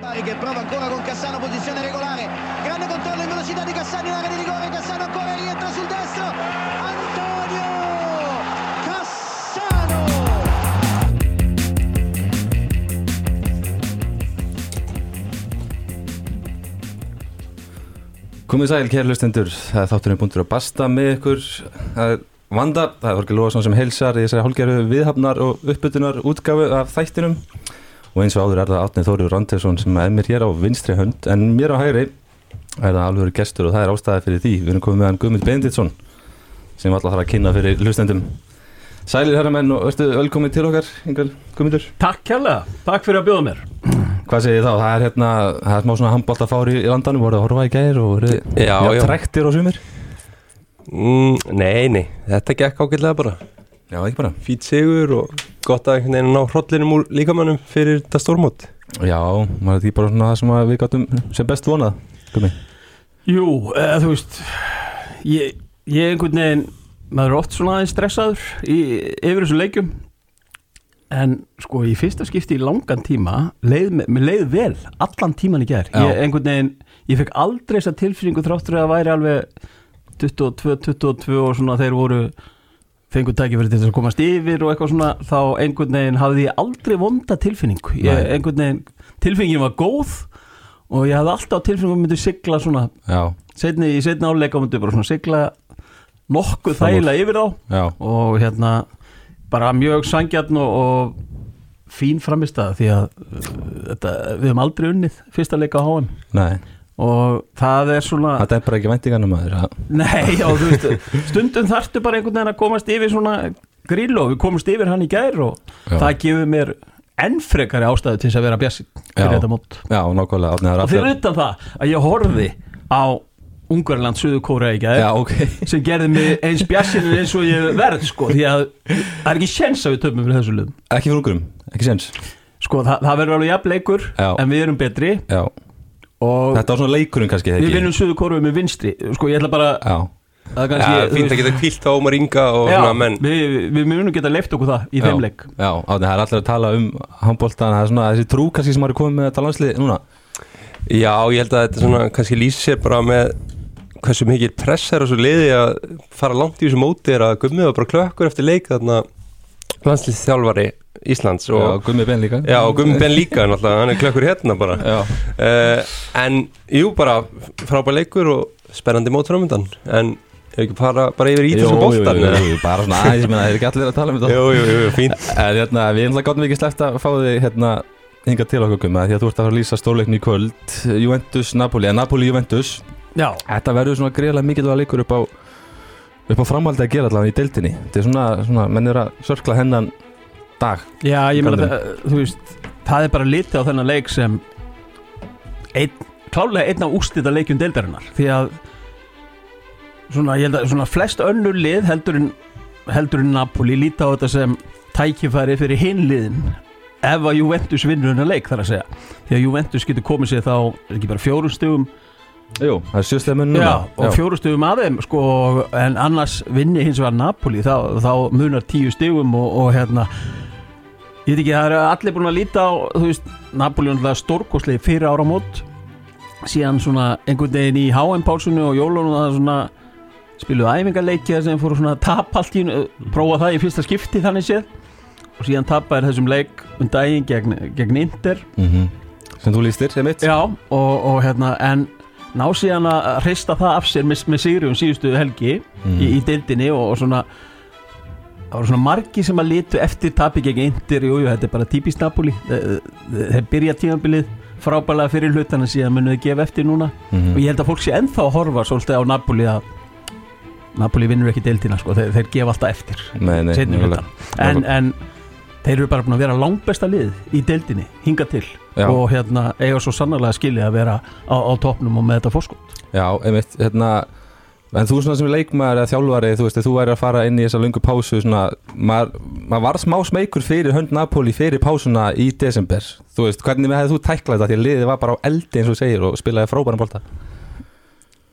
Che prova ancora con Cassano, posizione regolare. Grande controllo in velocità di Cassano in area di rigore. Cassano ancora rientra sul destro. Antonio Cassano! Komið sæl, kæri hlustendur, það er þátturinn búintur að basta með ykkur Það er Vanda, það er Þorgir Lóðarsson sem heilsar í þessari hálfgerðu viðhafnar og uppbytunar útgafu af þættinum og eins og áður er það Átnið Þóriður Randesson sem er mér hér á vinstri hönd. En mér á hægri er það alveg gestur og það er ástæði fyrir því. Við erum komið með hann Guðmund Benditsson sem alltaf þarf að kynna fyrir hlustendum. Sælir herramenn og ertu velkomin til okkar, Ingal Guðmundur. Takk kærlega, takk fyrir að bjóða mér. Hvað segir þá? Það er hérna, það er smá svona handbóltafári í landanum, voruð að horfa í gæðir og voruð Já, já. trektir og sumir? Mm, nei, nei, þetta gekk ágætlega bara. Já, ekki bara. Fýt sigur og gott að einhvern veginn ná hrollinum úr líkamannum fyrir þetta stórmót Já, maður er því bara svona það sem að við gáttum sem best vonað Gumi. Jú, eða, þú veist ég, ég einhvern veginn maður er oft svona aðeins stressaður í, yfir þessu leikjum en sko í fyrsta skipti í langan tíma leið, mér- leið vel allan tíman í gær Já. ég, einhvern veginn, ég fekk aldrei þessa tilfinningu þráttur að það væri alveg 22, 22 og svona þeir voru fengur tækifæri til þess að komast yfir og eitthvað svona þá einhvern veginn hafði ég aldrei vonda tilfinningu. Ég, einhvern veginn, tilfinningin var góð og ég hafði alltaf tilfinningum að myndi sigla svona setni, í setni áleika myndi bara svona sigla nokkuð þægilega yfir þá. Já, og hérna bara mjög sangjarn og, og fín framist að því að uh, þetta, við höfum aldrei unnið fyrsta leika á HM nei og það er svona Það er bara ekki væntingarnum maður ja. nei, já, þú veist, stundum þarftu bara einhvern veginn að komast yfir svona grill og við komast yfir hann í gær og Já. það gefur mér enn frekari ástæðu til þess að vera bjassi Já. Já, er og fyrir utan það að ég horfi á Ungarland, Suðu Kóra í gær Já, ok sem gerði mig eins bjassinu eins og ég verð sko, því að það er ekki sjens að við töfum fyrir þessu liðum Ekki fyrir ungurum, ekki séns sko, það, það verður alveg jafn leikur Já. en við erum betri Já, og þetta var svona leikurinn kannski við vinnum Suðu Kóru með vinstri sko, ég ætla bara Já, að Já, kannski, fínt að geta kvílt á Ómar Inga og já, svona menn. við, við munum geta leift okkur það í já, þeim leik. Já, átnið, það er allir að tala um handbóltan, það er svona þessi trú kannski sem er komið með þetta landslið núna. Já, ég held að þetta svona kannski lýsi sér bara með hversu mikil press er á svo liði að fara langt í þessu móti er að Gummi var bara klökkur eftir leik þarna landslið þjálfari Íslands og og, Gummi Ben líka. Já, og Gummi Ben líka náttúrulega, hann er klökkur hérna bara. Já, uh, En jú, bara frábær leikur og spennandi mót framöndan en ef ekki fara bara yfir Jú, ítalska jú, boltan jú, eða? jú, bara svona aðeins, menn það er ekki allir að tala um þetta. Jú, jú, jú, jú, fínt. En hérna, við erum það gáttum ekki sleppt að fá þig hérna hinga til okkur gumma því að þú ert að fara að lýsa stórleikni í kvöld. Juventus Napoli, eða Napoli Juventus. Já, Þetta verður svona greiðlega mikilvæg leikur upp á upp á framhaldi að gera allavega í deildinni. Þetta er svona, svona menn er að sörkla hennan dag já, ég meina það, þú veist það er bara litið á þennan leik sem einn, klálega einn af ústita leikjum deildarinnar. Því að svona, ég held að svona flest önnur lið heldur en, heldur en Napoli líta á þetta sem tækifæri fyrir hinliðin ef að Juventus vinnur hennar leik þar að segja. Því að Juventus getur komið sér þá er ekki bara fjórum stugum Jú, það er sjöslega munn Já, og fjóru stugum að þeim sko, en annars vinni hins vegar Napoli þá, þá munar tíu stugum og, og hérna ég veit ekki, það er allir búin að líta á þú veist, Napoli er stórkostlegi fyrir áramót síðan svona einhvern veginn í HM-pálsunu og jólunum það svona spiluðu æfingarleiki þar sem fóru svona að tapa allt í prófa það í fyrsta skipti þannig séð og síðan tapa er þessum leik um daginn gegn, gegn Inter Mhm. Sem þú lýstir, sem mitt Já, og, og hérna en ná síðan að hrista það af sér með, með sigri um síðustu helgi Mhm. í, í deildinni og, og svona það voru svona margi sem að litu eftir tapi gegn Inter, jú, jú, þetta er bara típist Napoli. Þeir, byrja tímabilið frábælega fyrir hlutana síðan munu þau gefa eftir núna? Mhm. og ég held að fólk sé ennþá að horfa svolítið á Napoli að Napoli vinnur ekki deildina sko, þeir, þeir gefa alltaf eftir Nei, nei, hlutan en, en þeir eru bara búin að vera langbesta lið í deildinni, hinga til. Já. og hérna eiga svo sannarlega skilja að vera á, á topnum og með þetta fórskot Já, einmitt, hérna En þú svona sem leikmaður eða þjálfari, þú veist, þú væri að fara inn í þessa lungu pásu svona, maður, maður var smá smeykur fyrir hönd Napoli fyrir pásuna í desember. Þú veist, hvernig hefði þú tæklað þetta? Því að liðið var bara á eldi eins og segir og spilaði frábæran bolta.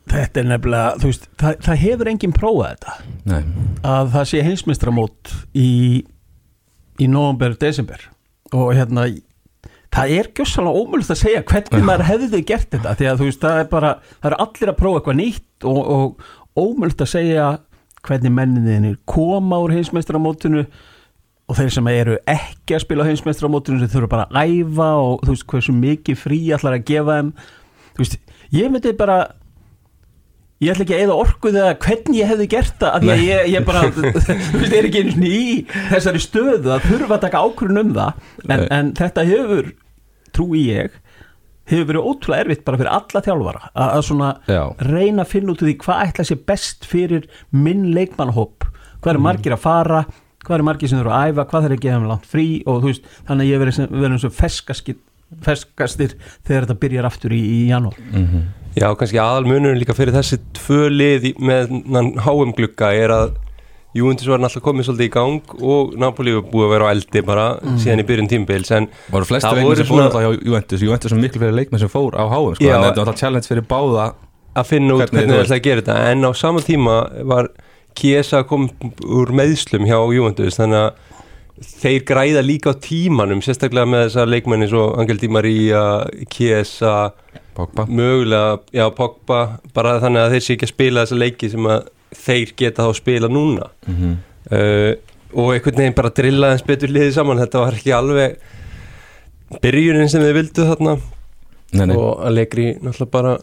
Þetta er nefnilega, þú veist, það, það hefur enginn prófað þetta. Nei, að það sé heimsmestramót í í november, desember. Og hérna það er gjössalega ómöld að segja hvernig maður hefði gert þetta því að þú veist, það er bara, það er allir að prófa eitthvað nýtt og, og ómöld að segja hvernig menninni koma úr heimsmeistaramótinu og þeir sem eru ekki að spila á heimsmeistaramótinu sem þurfa bara að æfa og þú veist, hversu mikið frí allar að gefa þeim. Þú veist, ég myndi bara ég ætla ekki að eða orku þegar hvernig ég hefði gert það af því að ég, ég bara þú veist, er ekki einu sinni í þessari stöðu að þurfa að taka ákvörðun um það. En, en þetta hefur trúi ég hefur verið ótrúlega erfitt bara fyrir alla þjálfara að, að svona Já. reyna að finna út úr því hvað ætla sér best fyrir minn leikmannhóp hvað eru margir að fara? Hvað eru margir sem eru að æfa, hvað þeir að gefa þeim langt frí? Og þú veist, þannig að ég verið sem, verið eins og ferskastir, ferskastir þegar þetta byrjar aftur í, í janúar. Mhm. Já, kannski aðal munurinn líka fyrir þessi tvö lið í- með háum glugga er að Juventus var náttúrulega komið svolítið í gang og Napoli var búið að vera á eldi bara síðan í byrjun tímbils flesti Það leikmenn sem alltaf hjá Juventus. Juventus sem miklu fyrir leikmenn sem fór á háum sko, en þetta var alltaf challenge fyrir báða að finna út Hvernig það ætla að gera þetta. En á sama tíma var Kiesa kom úr meðslum hjá Juventus þannig að þeir græða líka á tímanum sérstaklega með þessa leikmenni svo Angel Di Maria, Kiesa Pogba. mögulega, já Pogba bara þannig að þeir sé ekki að spila þessa leiki sem að þeir geta þá að spila núna. Mhm. uh, og einhvern veginn bara drilla eins betur liðið saman. Þetta var ekki alveg byrjunin sem þið vildu þarna. Nei, nei. og Allegri náttúrulega bara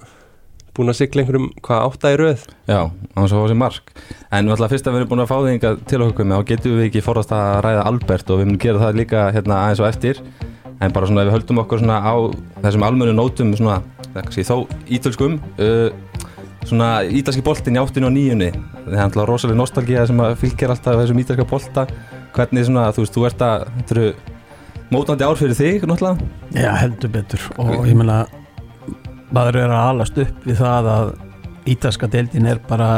búin að sigla einhverjum hvað átta í röð? Já, hann svo fá sér mark. En náttúrulega fyrst að við erum búin að fá þig hingað til okkur með þá getum við ekki forðast að ræða Albert og við munum gera það líka hérna aðeins og eftir. En bara svona ef við höldum okkur svona á þessum almennu nótum svona, það kannski þó ítölskum uh, svona ítalski boltin í áttinu og níunni. Það er alltaf rosalega nostalgía sem fylgir alltaf þessum ítalska bolta. Hvernig svona, þú veist, þú ert að þetta eru mótandi ár fyrir þig náttúrulega? Já, heldur betur. Og ég meina maður er að alast upp við það að ítalska deildin er bara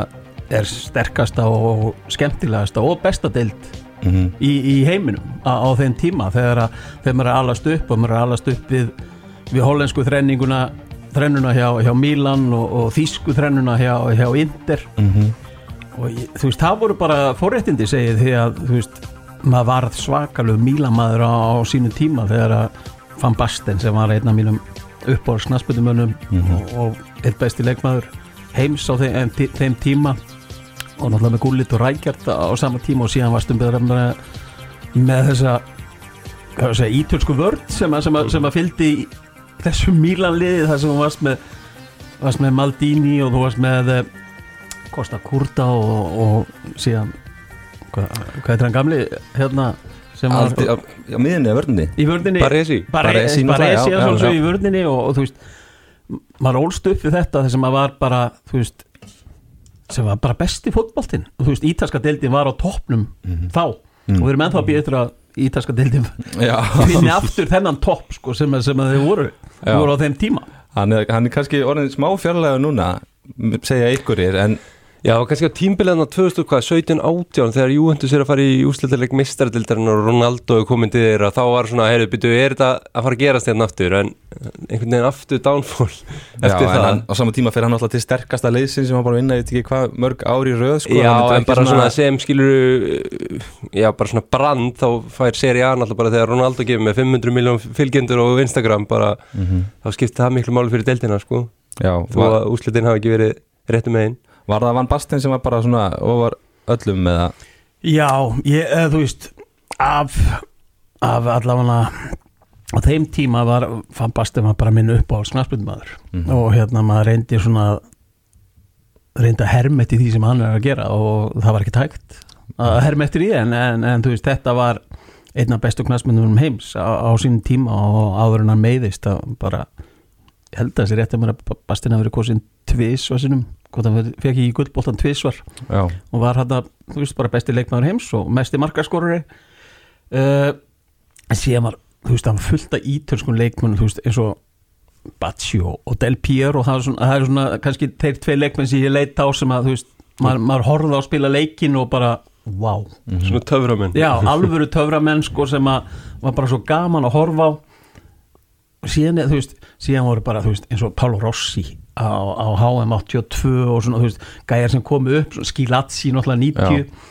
er sterkasta og skemmtilegasta og besta deild mm -hmm. í, í heiminum á, á þeim tíma. Þegar, að, þegar maður er að alast upp og maður er að alast upp við, við hollensku þrenninguna þrennuna hjá, hjá Milan og, og þýsku þrennuna hjá, hjá Inter. Og ég, þú veist, það voru bara forréttindi segið því að þú veist, maður var svakalug Milan-maður á, á sínu tíma þegar að Van Basten sem var einn af mínum uppáhalds knassbyrnumönnum og, og eitt besti leikmaður heims á þeim, þeim tíma og náttúrulega með Gullit og Rækjart á, sama tíma og síðan varstum við með, með þessa segja, ítölsku vörd sem að, sem að, að fylgdi þessu Milan-liði þar sem þú varst með varst með Maldini og þú varst með eh, Costa Curta og, og síðan hvað, hvað er hann gamli hérna sem var Aldi, á, á miðinni eða vörninni? Í vörninni. Baresi. Baresi, Baresi já, já, já. í vörninni og, og þú veist maður ólst upp við þetta þess að maður var bara þú veist sem var bara besti fótboltinn. Og þú veist ítalska deildin var á toppnum þá og við erum ennþá býja eftir að ítalska deildin Já, finni aftur þennan topp sko, sem, sem þau voru, voru á þeim tíma. Hann er, hann er kannski orðin smá fjarlægur núna segja ykkurir en Já, kannski á tímbileðan á 2017-18 þegar Juventus er að fara í úslitaleg mistardildarinn og Ronaldo er komin til þeirra þá var svona, heyrðu, byrju, er þetta að fara að gerast hérna aftur? En einhvern veginn aftur downfall Já, eftir en það. hann, á sama tíma fyrir hann alltaf til sterkasta leysin sem hann bara vinna, ég veit ekki hvað mörg ári röð sko, Já, Hann en bara svona sem skilur já, bara svona brand þá fær seri A náttúrulega bara þegar Ronaldo gefur með 500 miljón fylgjendur á Instagram bara, Mhm. þá skipti það miklu máli fyrir deildina sko, Já, þó var, var það Van Basten sem var bara svona ofar öllum með það Já, ég, eða, þú veist af, af allavega á þeim tíma var fann Bastum að bara minn upp á snarspundmaður Mhm. og hérna maður reyndi svona reyndi að herma eftir því sem hann er að gera og það var ekki tækt að herma eftir því en, en, en þú veist þetta var einn af bestu knastmyndunum heims á, á sínum tíma og áður en hann meiðist að bara held að þessi rétt að mér að Bastin hafi verið kosin tvisvar sinum, hvort hann fekk ekki gullboltan tvisvar. Já, og var hann að, þú veist, bara besti leikmaður heims og mesti markaskorari. Uh, en síðan var þú veist, var fullt af ítölskun leikmannum þú veist, eins og Baccio og Del Piero. Og það er svona, það er svona kannski þeir tvei leikmenn sem ég leit á sem að þú veist, maður, maður horfði á að spila leikin og bara, wow svona töframenn. Já, alvöru töframenn sko sem að var bara svo gaman að horfa á. Og síðan, þú veist, síðan voru bara, þú veist, eins og Paolo Rossi á, á HM 82 og svona, þú veist, gæjar sem komu upp, Skilazzi náttúrulega 90 Já,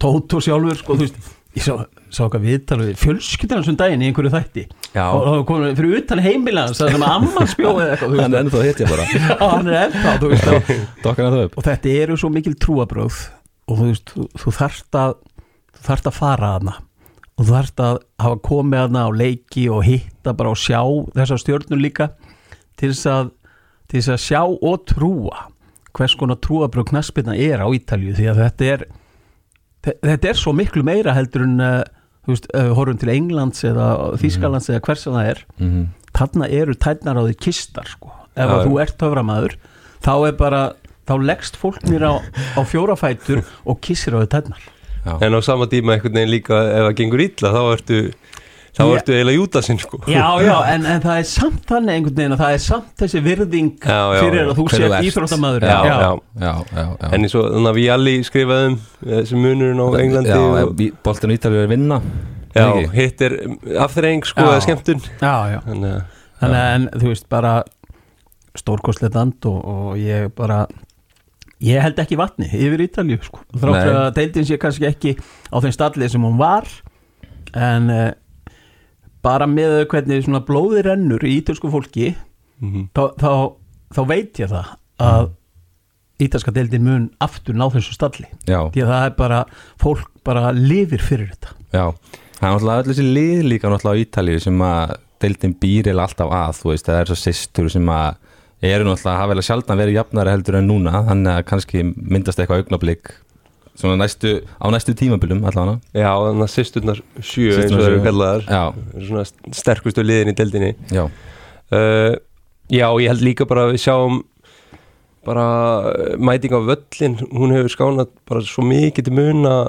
Tótó. Sjálfur, sko, þú veist ég sá, sá okkar viðtal við fjölskyldan sem daginn í einhverju þætti. Já. og það kom fyrir utan heimilans sem að amman spjóði eitthvað Hann er ennþá hitt ég bara. Já, hann er ennþá og, þetta eru svo mikil trúabröð og þú veist, þú, þú þarft að þú þarft að fara aðna og þú þarft að hafa komið aðna á leiki og hitta bara og sjá þessar stjörnur líka til þess að til þess að sjá og trúa hvers konar trúabröð knaspirna er á Ítalju því að þetta er þe- þetta er svo miklu meira heldur en þú veist, horfum til Englands eða Þýskalands eða hvers að það er Mhm. þarna eru tætnar á því kistar sko. ef já. þú ert töframæður þá er bara, þá leggst fólk mér á, á fjórafætur og kissir á því tætnar Já. En á sama tíma einhvern veginn líka ef það gengur illa þá ertu þá Já. ertu eiginlega jútasinn sko já, já, en, en það er samt þannig einhvern veginn að það er samt þessi virðing Já, já, fyrir að þú sért ert. íþróttamæður já, já. Já, já, já En eins og þannig að Vialli skrifaði um þessi munurinn á Englandi Já, og, boltin í Ítalíu er að vinna já hitt er afþreying sko Já. eða skemmtun já, já. Þannig að að en, þú veist bara stórkostlegt and og, og ég bara ég held ekki vatni yfir Ítalju sko. þráttur Nei. að deildin sé kannski ekki á þeim stallið sem hún var en uh, bara með hvernig svona blóði rennur í ítölsku fólki mhm. þá, þá, þá veit ég það að ítalska deildin mun aftur ná þessu stalli. Já, því að það er bara, fólk bara lifir fyrir þetta. Já. Það er náttúrulega öll þessi lið líka náttúrulega á Ítalíu sem að deildin býr eða alltaf að þú veist, það er svo systur sem að eru náttúrulega hafa vel að sjaldan verið jafnari heldur en núna, þannig að kannski myndast eitthvað augnablík svona næstu, á næstu tímabilum allavega. Já, þannig að sýsturnar sjö eins og það eru kallaðar. Svona sterkustu liðin í deildinni. Já, uh, Já, ég held líka bara að við sjáum bara uh, mæting á völlin hún hefur skánað bara svo mikið til mun að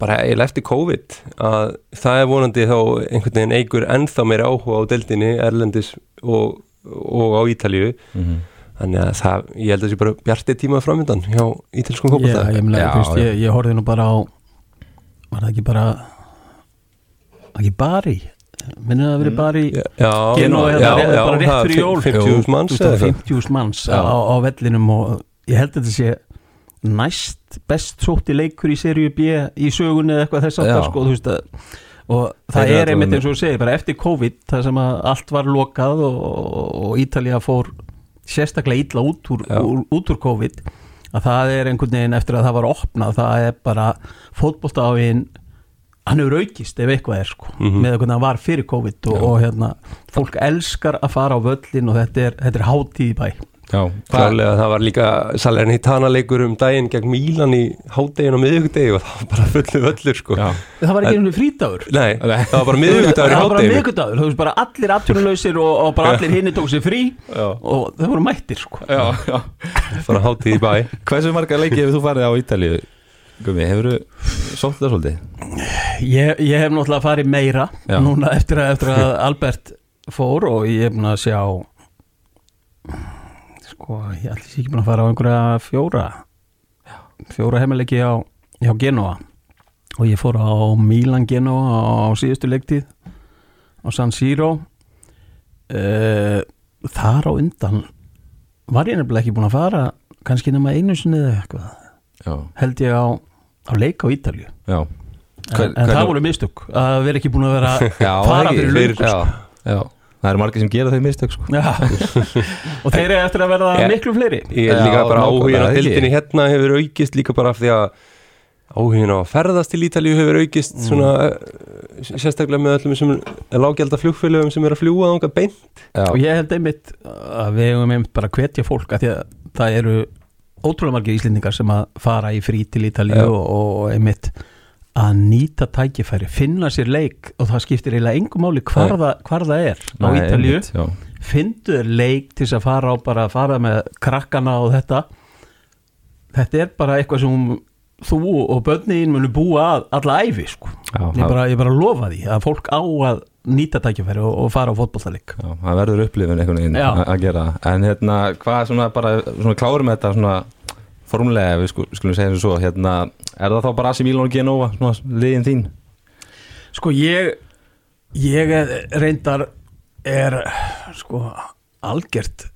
bara eiginlega eftir COVID að það er vonandi þá einhvern veginn eigur ennþá meiri áhuga á deildinni Erlendis og, og á Ítalíu. Mhm þannig að það, ég held að það sé bara bjarti tíma framöndan hjá ítalskum Já, fókbalta ég, já. ég, ég horfði nú bara á var það ekki bara var ekki bari minnir það að verið bari Já, já, Genúa já, hérna bara rétt það fyrir jól. 50.000 manns eða eitthvað. 50.000 manns á, á vellinum og ég held að þetta sé næst best sótti leikur í seríu B í sögunni eða eitthvað þess það sko þú veist að og það er einmitt eins og þú segir bara eftir COVID það sem að allt var lokað og, og Ítalía fór sérstaklega illa út úr, úr, út úr COVID að það er einhvern veginn eftir að það var opnað það er bara einn hann hefur aukist ef eitthvað er sko Mhm. með hvernig hann var fyrir COVID og, og hérna, fólk elskar að fara á völlin og þetta er, þetta er hátíð í bæ Já, Klálega það var líka Salernitana leikur um daginn gegn Mílan í hádegin og miðugdegi og það var bara fullu völlur sko. Já, það var ekki einhvern frítagur Nei, það var bara miðugdagur í það var bara hádeginu. miðgudagur, þú veist bara allir atvinnulausir og, og bara allir hinni tók sér frí Já, og þau voru mættir sko. Já, já. Bara hátíð í bæ. Hversu marga leiki hefur þú farið á Ítalíu? Gumi, hefur þú sótt það svolítið? ég, ég hef náttúrulega farið meira Já. núna eftir að, eftir að Albert fór og ég hef að sjá sko, ég ætli sér ekki búin að fara á einhverja fjóra fjóra heimilegi á, hjá Genoa. Og ég fór á Milan Genoa á síðustu leiktíð á San Siro. Uh, þar á undan var ég nefnilega ekki búin að fara kannski nema einu sinni eða eitthvað. Held ég á, á leik á Ítalju en, en það voru mistök að vera ekki búin að vera Já, fara fyrir löngu, já, já, það eru margir sem gera þau mistök sko. Og þeir eru eftir að verða miklu fleiri. Ég er líka bara áhugin á ekki? dildinni hérna hefur aukist líka bara af því að áhugin á að ferðast til Ítalíu hefur aukist svona eh, sérstaklega með öllum sem lágjaldar flugfélögum sem er að fljúa þangað beint. Já, og ég held einmitt að við hefum einmitt bara hvetja fólk að því að það eru ótrúlega margir íslendingar sem að fara í frí til Ítalíu og, og einmitt að nýta tækifæri, finna sér leik og það skiptir eiginlega engum máli hvar, það, hvar það er á já. findu þér leik til þess að fara á bara að fara með krakkana og þetta. Þetta er bara eitthvað sem þú og börnin munu búa að alla æfi sko. Já, ég, bara, ég bara lofa því að fólk á að nýta tækifæri og, og fara á fótbollaleik Já, það verður upplifin einhvern veginn að gera. En hérna, hvað svona bara svona klárum þetta svona formulega, við sku, skulum segja þessu svo hérna, er það þá bara AC Milan og Genova svona liðin þín? sko ég ég er, reyndar er sko algjört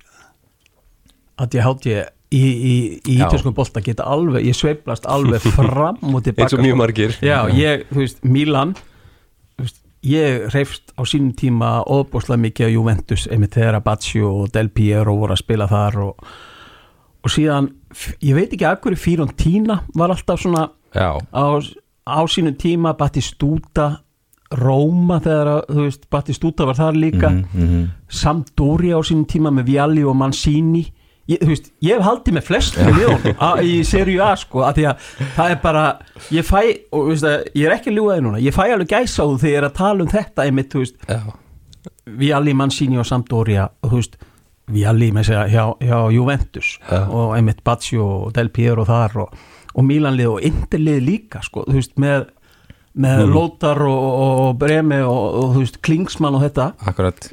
að ég hát ég í, í, í Já. ítölskum bolta geta alveg, ég sveiflast alveg fram og tilbaka eins og mjög margir Já, ég, þú veist, Milan þú veist, ég reyfst á sínum tíma óbúslega mikið á Juventus einmitt þegar Baccio og Del Piero voru að spila þar og, og síðan ég veit ekki að hverju Fiorentina var alltaf svona á, á sínum tíma Battistúta Róma þegar að, þú veist, Battistúta var þar líka. Mhm, mhm. Sampdoria á sínum tíma með Vialli og Mancini. Ég, þú veist, ég hef haldið með flest með liðun í Serie A sko, af því að það er bara, ég fæ og veist, að, ég er ekki að ljúga þig núna, ég fæ alveg gæsa á þú þegar ég er að tala um þetta einmitt, þú veist, Já. Vialli, Mancini og Sampdoria og þú veist, Vialli með segja hjá, hjá Juventus Já. og einmitt Baccio og Del Piero þar og, og Milanlið og Interlið líka sko, þú veist, með með Mhm. Lótar og, og, og Bremi og, og þú veist, Klingsmann og þetta. Akkurat.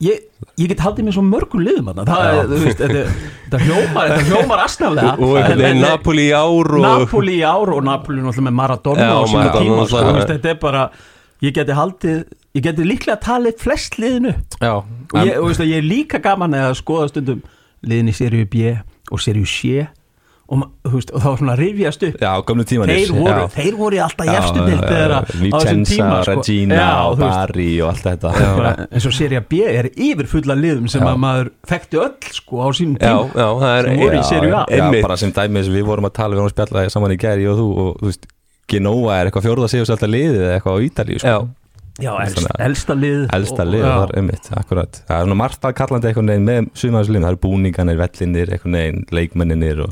Ég, ég get haldið mér svo mörgum liðum það þú veist, þetta, þetta hljómar þetta hljómar asnaflega. Og einhvern veginn Napoli ár og Napoli ár og Napoli náttúrulega með Maradona Já, sínu Maradona tíma sko, þetta er bara ég geti haldið, ég geti líklega talið flest liðinu Já, og ég, og veist, að ég er líka gaman að skoða stundum liðin í seríu B og seríu C og, veist, og þá svona rifjast upp. Já gömlu tímanir þeir voru, þeir voru alltaf að- þessum Vicenza, tíma sko. Regina Bari og allt þetta. Eins og seria B er yfir fulla liðum sem Já. að maður þekkti öll sko á sínum já, tíma já, það er Sem voru í Serie A. Já, bara sem dæmis við vorum að tala við vorum að spjalla saman í gæri og þú og þú veist Genoa er eitthvað fjórða sigur alltaf liðið eða eitthvað á Ítalíu sko. Já. elst, elsta lið elsta og- lið já. þar einmitt, akkurat. Það er svona margt að kallandi einhvern veginn með sumaðis liðin, það eru búninganir, vellinir einhvern veginn, leikmenninir og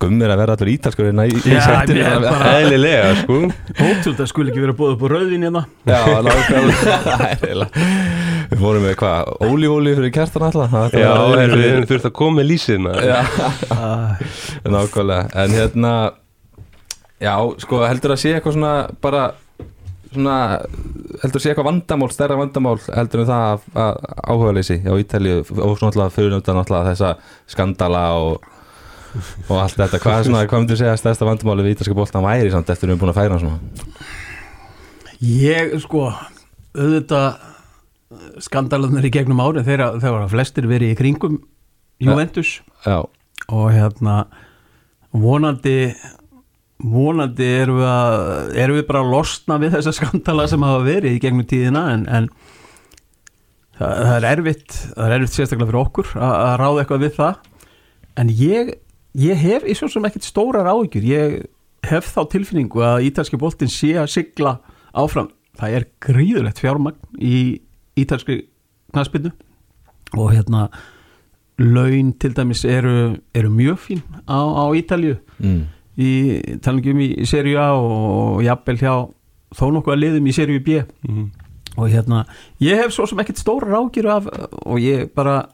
gummir að vera allur ítalskur hérna í, í Já, sættinu. ég er bara- eðlilega sko. Ótrúld að skuli ekki vera búið upp á rauðin hérna. Já, Það er eiginlega- Við fórum með hvað, ólífóli fyrir kertan alltaf? Það já, er, við fyrir- höfum þurft að koma með uh, nákvæmlega. En hérna Já, sko, heldur að sé eitthvað svona bara svona, heldur að sé eitthvað vandamál stærra vandamál heldur en það að, að áhugaleysi á Ítalíu og svona alltaf fyrir náttúrulega náttúrulega þessa skandala og, og allt þetta, hvað er svona, hvað myndir segja að stærsta vandamáli við ítalska boltan væri samt eftir við erum búin að færa svona? Ég sko auðvitað skandalarnir í gegnum árin þegar þegar var flestir verið í kringum Juventus Já, og hérna vonandi vonandi erum við, að, erum við bara að losna við þessa skandala sem hafa verið í gegnum tíðina en, en það, það er erfitt það er erfitt sérstaklega fyrir okkur að, að ráða eitthvað við það. En ég, ég hef í svo sem ekkert stórar áhyggjur. Ég hef þá tilfinningu að ítalski boltin sé að sigla áfram. Það er gríðulegt fjármagn í ítalski knaspinu og hérna laun til dæmis eru, eru mjög fín á, á Ítalju mm. Í talningum í serju A og jafnvel hjá þó nokkuð að liðum í serju B Mhm. og hérna, ég hef svo sem ekkert stóra rákir af og ég bara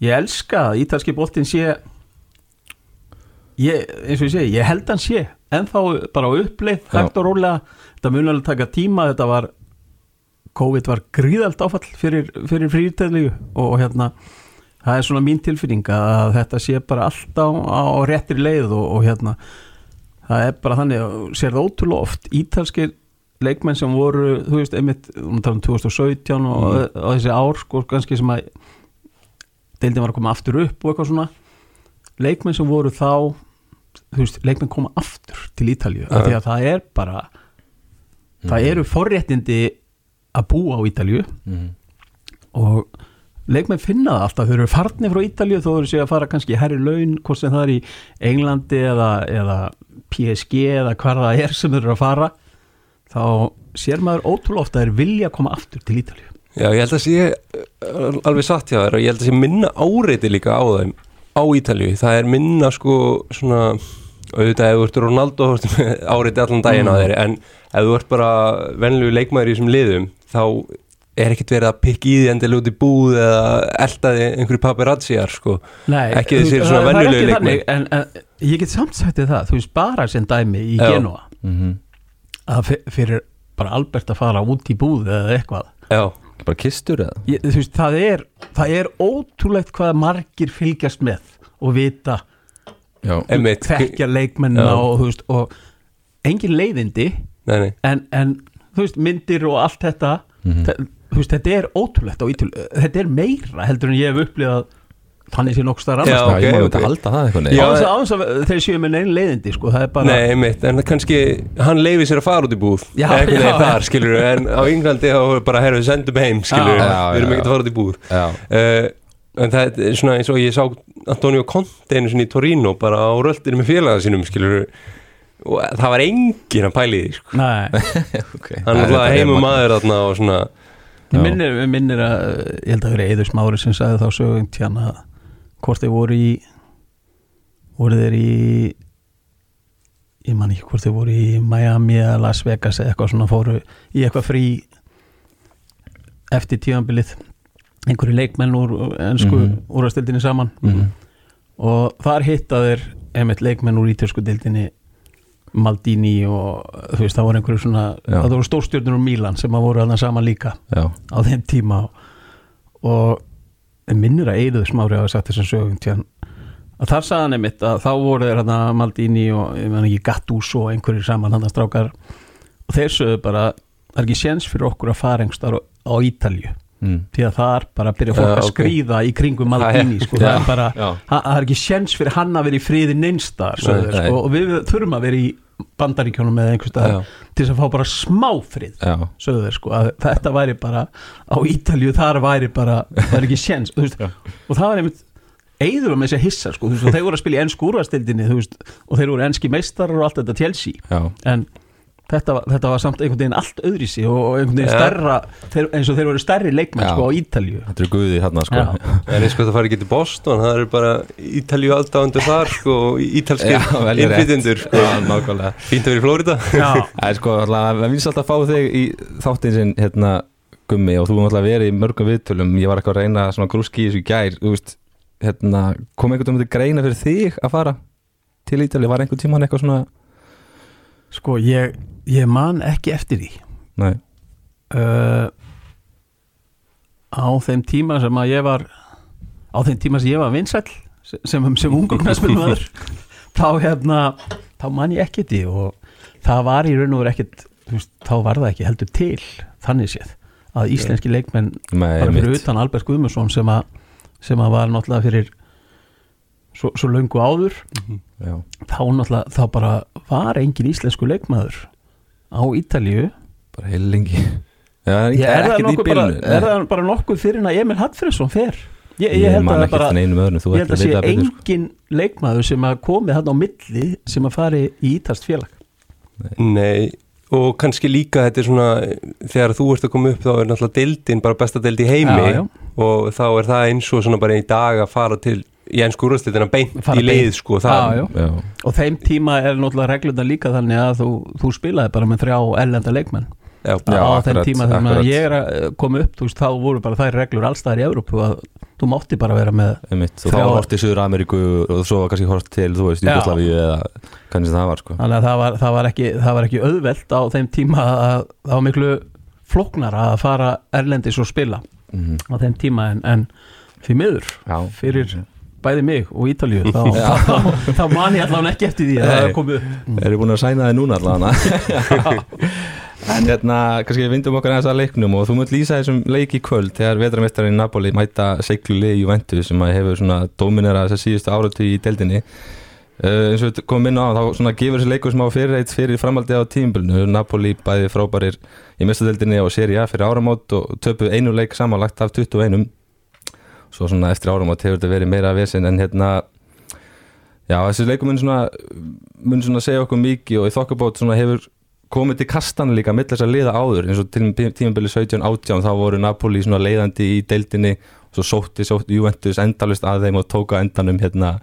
ég elska að ítalski boltin sé ég, eins og ég segi, ég held hann sé ennþá bara á uppleið, Já. hægt og rólega þetta mun alveg taka tíma, þetta var COVID var gríðalt áfall fyrir, fyrir frýrtæðlíu og hérna það er svona mín tilfinning að þetta sé bara allt á, á réttir leið og, og hérna það er bara þannig að sér það ótrúlega oft. Ítalskir leikmenn sem voru þú veist, einmitt, um tala um 2017 og, og þessi ár sko kannski sem að deildin var að koma aftur upp og eitthvað svona. Leikmenn sem voru þá þú veist, leikmenn koma aftur til Ítalju af því að það er bara það eru forréttindi að búa á Ítalju Mm. og leikmenn finna það alltaf, þau eru farnir frá Ítalju þó eru sig að fara kannski herri laun hvort sem það er í Englandi eða, eða PSG eða hvar það er sem þau eru að fara. Þá sér maður ótrúlega ofta að þeir vilja koma aftur til Ítalju Já, ég held að sé uh, alveg satt hjá þér og ég held að sé minna áreiti líka á þeim á Ítalju, það er minna sko svona auðvitað ef þú ert Ronaldo áreiti allan daginn á Mm. þeir en ef þú ert bara venlegu leikmaður í þessum liðum þá er ekkert verið að pikka í því endilega út í búð eða eldaði einhverju paparazziar sko Nei, Ekki þessir svona ekki leikmenn. þannig, en, en ég get samt sagt þér það, þú veist bara sem dæmi í Já. Genoa Mm að fyr- fyrir bara Albert að fara út í búð eða eitthvað Já, Bara kistur eða? ég, þú veist, það er, það er ótrúlegt hvað margir fylgjast með og vita, þekkja leikmennina Já. og veist, og engin leiðindi Nei, nei, en, en þú veist, myndir og allt þetta Mhm. þe- þú veist, þetta er ótrúlegt á Ítölu þetta er meira heldur en ég hef upplifað þannig sé nokkuð staðar Já, annars Já, ég má ok. þetta halda það eitthvað Já, á þess að, þeir séu með neinn leiðindi sko, það er bara Nei, mitt, en kannski hann leifi sér að fara út í búð. Já, Eitthvað já, þar, skilur en á Englandi þá er bara, herru, við sendum heim, skilur Já, já, við erum ekkert að fara út í búð. Já, uh, En það er svona eins og ég sá Antonio Conte einu sinni í Torino bara á röldinu með félaga sínum, skilur og það var enginn að pæli því, sko. Nei, ok. Hann alltaf heimum maður þarna og svona Ég minnir, minnir að ég held að vera Eður Smári sem sagði þá sögum tjana hvort þeir voru í voru þeir í ég man ekki hvort þeir voru í Miami eða Las Vegas eða eitthvað svona fóru í eitthvað frí eftir tíðanbilið einhverju leikmenn úr ennsku mm Mhm. úrastildinni saman Mhm. og þar hitta þeir einmitt leikmenn úr ítösku dildinni Maldini og þú veist það voru einhverju svona Já. það voru stórstjörnur úr Mílan sem að voru þarna saman líka Já, á þeim tíma. Og ég minnir að Eiruð smári hafa sagt þessum sögum tján að þar sagði hann einmitt að þá voru þeir hérna Maldini og ég menn ekki Gattuso og einhverjir saman hann strákar. Og þeir sögðu bara það er ekki séns fyrir okkur að fara einhver starf á Ítalju mm. því að þar bara byrja fólk Já, að ok. skríða í kringum Maldini sko, það er bara það er ekki séns fyrir hann að vera í friði neinstar Nei, nei. sko, og við þurfum að vera í bandaríkjónum eða einhvers staðar Já. til þess að fá bara smá frið Já, sögðu þeir sko að þetta væri bara á Ítalju þar væri bara það er ekki séns og það var einmitt eigður með þessi hissa sko veist, og þeir voru að spila í ennsku úrvastildinni og þeir voru ennski meistarar og allt þetta Chelsea. Já, en þetta, var- þetta var samt einhvern veginn allt öðrísi og einhvern veginn Ja. stærra þeir, eins og þeir voru stærri leikmenn sko á Ítalju þetta er guðið hérna sko. En eins og það fari ekki til Boston, það er bara Ítalju aldáðundur þar, sko, og ítalskir innflytjendur, sko. Fínt að vera í Flórida. Já, Það er sko, alltaf, við finnst alltaf að fá þig í þáttinn sinn, hérna, gummi og þú er alltaf verið í mörgum viðtölum ég var eitthvað að reyna svona grúski í þessu gær þú veist, hérna, kom einhvern veginn til greina fyrir þig að fara til Ítali, var einhvern tímann eitthvað svona sko ég, ég man ekki eftir því. Nei, uh, á þeim tíma sem að ég var á þeim tíma sem ég var vinsæll sem, sem, knæspilmaður þá hérna þá man ég ekki því og það var í raun og ekkit þú veist, þá var það ekki heldur til þannig séð að íslenski leikmenn bara fyrir utan Albert Guðmundsson sem að sem að var náttúrulega fyrir svo, svo löngu áður Já, þá náttúrulega þá bara var engin íslensku leikmaður á Ítalíu? Bara heil lengi. Já, er Ég, er, það bara, er það bara nokkuð fyrir en að Emil Hallfriðsson fer? Ég, ég, Ég held man að það ekki bara eftir neinum öðrum, þú ég held ættir að sé betur, sko. engin leikmaður sem að komið hann á milli sem að fari í ítast félag. Nei, og kannski líka þetta er svona, þegar þú ert að koma upp þá er náttúrulega deildin bara besta deild í heimi Já, já. og þá er það eins og svona bara í dag að fara til í ennsku úrstildina beint í leið sko. Já, og þeim tíma er náttúrulega reglunda líka þannig að þú, þú spilaði bara með þrjá ellenda leikmenn Já, á þeim akkurat, tíma þegar akkurat. ég er að koma upp þú veist, þá voru bara þær reglur allstaðar í Evrópu að þú mátti bara vera með einmitt, þá Þrjá- var hort í Suður Ameríku og svo var kannski hort til, þú veist, Já. Júgoslavíu eða kannski það var, sko þannig að það var, það var, ekki, það var ekki auðvelt á þeim tíma að það var miklu flóknara að fara erlendis og spila Mhm. á þeim tíma en, en því miður Já, fyrir bæði mig og Ítalíu þá, þá, þá man ég allavega ekki eftir því Nei. upp. Erum búin að sæna þið núna allavega? En hérna, kannski vindum okkur aðeins að leiknum og þú munt lýsa þessum leik í kvöld þegar vetrameistarinn Napoli mæta lið Juventus sem að hefur svona dominera þess að síðustu áratu í deildinni. Uh, eins og við komum inn á þá svona gefur þessi leikur sem á fyrirreit fyrir framaldi á tímbilinu Napoli bæði frábærir í mestadeildinni og séri A fyrir áramót og töpu einu leik samanlagt af 21 svo svona eftir áramót hefur þetta verið meira vesinn en hérna Já, þessi leikur mun svona, mun svona segja okkur mikið og í þokkabót svona hefur komið til kastan líka mitt þess að liða áður. Eins og til tímabili 17-18 þá voru Napoli svona leiðandi í deildinni og svo sótti, sótti Juventus endalist að þeim og tóka endanum hérna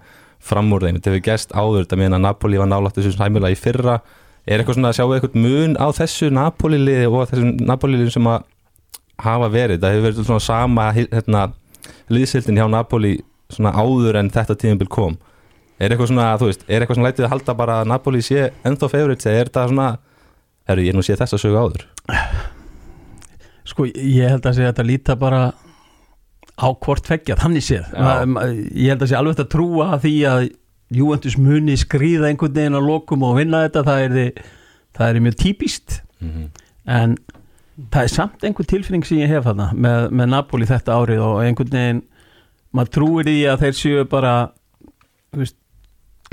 fram úr þeim, þetta hefur gerst áður þetta meðan að Napoli var nálægt þessu sæmulega í fyrra. Er eitthvað svona að sjá eitthvað mun á þessu Napoli liði og þessum Napoli liðum sem að hafa verið, það hefur verið svona sama hérna, liðsildin hjá Napoli svona áður en þetta tímabil kom. Er eitthvað svona, þú veist, er eitthvað svona lætið að halda bara að Napoli sé ennþá favorites eða er þetta svona, herru, ég nú sé þess að sögu áður? Sko ég held að sé að þetta líta bara á hvort feggja þannig séð. Ég held að sé alveg að trúa að því að Juventus muni skrýða einhvern veginn að lokum og vinna þetta það er, það er mjög típist en það er samt einhver tilfinning sem ég hef þarna með, með Napoli þetta árið og einhvern veginn maður trúir í að þeir séu bara veist,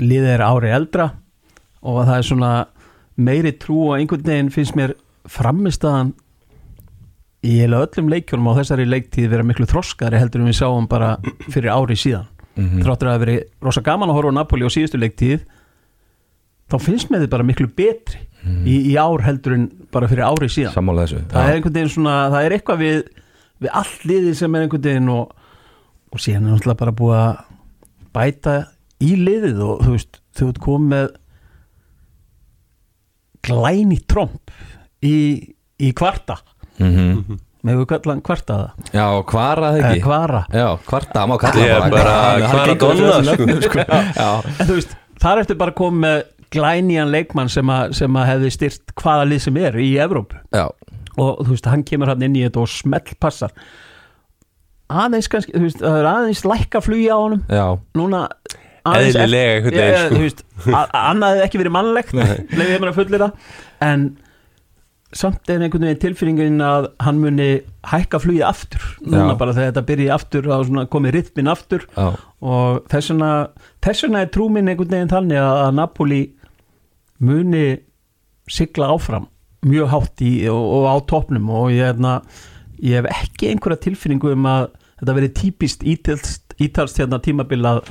liðið er ári eldra og að það er svona meiri trú og einhvern veginn finnst mér framistaðan í eiginlega öllum leikjunum á þessari leiktíð vera miklu þroskari heldur en við sáum bara fyrir ári síðan Mhm. þráttur að það veri rosa gaman að horfa á Napoli á síðustu leiktíð þá finnst mér þið bara miklu betri í, í ár heldur en bara fyrir ári síðan. Sammála þessu. Það já. er einhvern veginn svona, það er eitthvað við við allt liðið sem er einhvern veginn og, og síðan er náttúrulega bara búið að bæta í liðið og þú veist, þú ert komið með glæni tromp í, í kvarta. Mhm. með við kallan kvarta það? Já, kvara það eða ekki. kvara. Já, kvarta, má kalla Ég bara Hann Kvara Donna, sko. sko. Já, en þú veist, þar ertu bara komið með glænían leikmann sem, að- sem að hefði styrt hvaða lið sem er í Evrópu. Já, og þú veist, hann kemur hann inn í þetta og smell passar aðeins kannski, þú veist, það er aðeins lækka flugi á honum. Já. Núna aðeins eftir- veginn, Já, sko. þú veist, a- annað hefði ekki verið mannlegt leiði ég mér að fullir það. En samt er einhvern veginn tilfinningin að hann muni hækka flugið aftur. Núna Já. bara þegar þetta byrji aftur svona komið rytmin aftur. Já, og þess vegna, þess vegna er trúminn einhvern veginn þannig að Napoli muni sigla áfram mjög hátt í og, og á topnum og ég, hefna, ég hef ekki einhverja tilfinningu um að þetta verið típist ítalst, ítalst hérna tímabil að,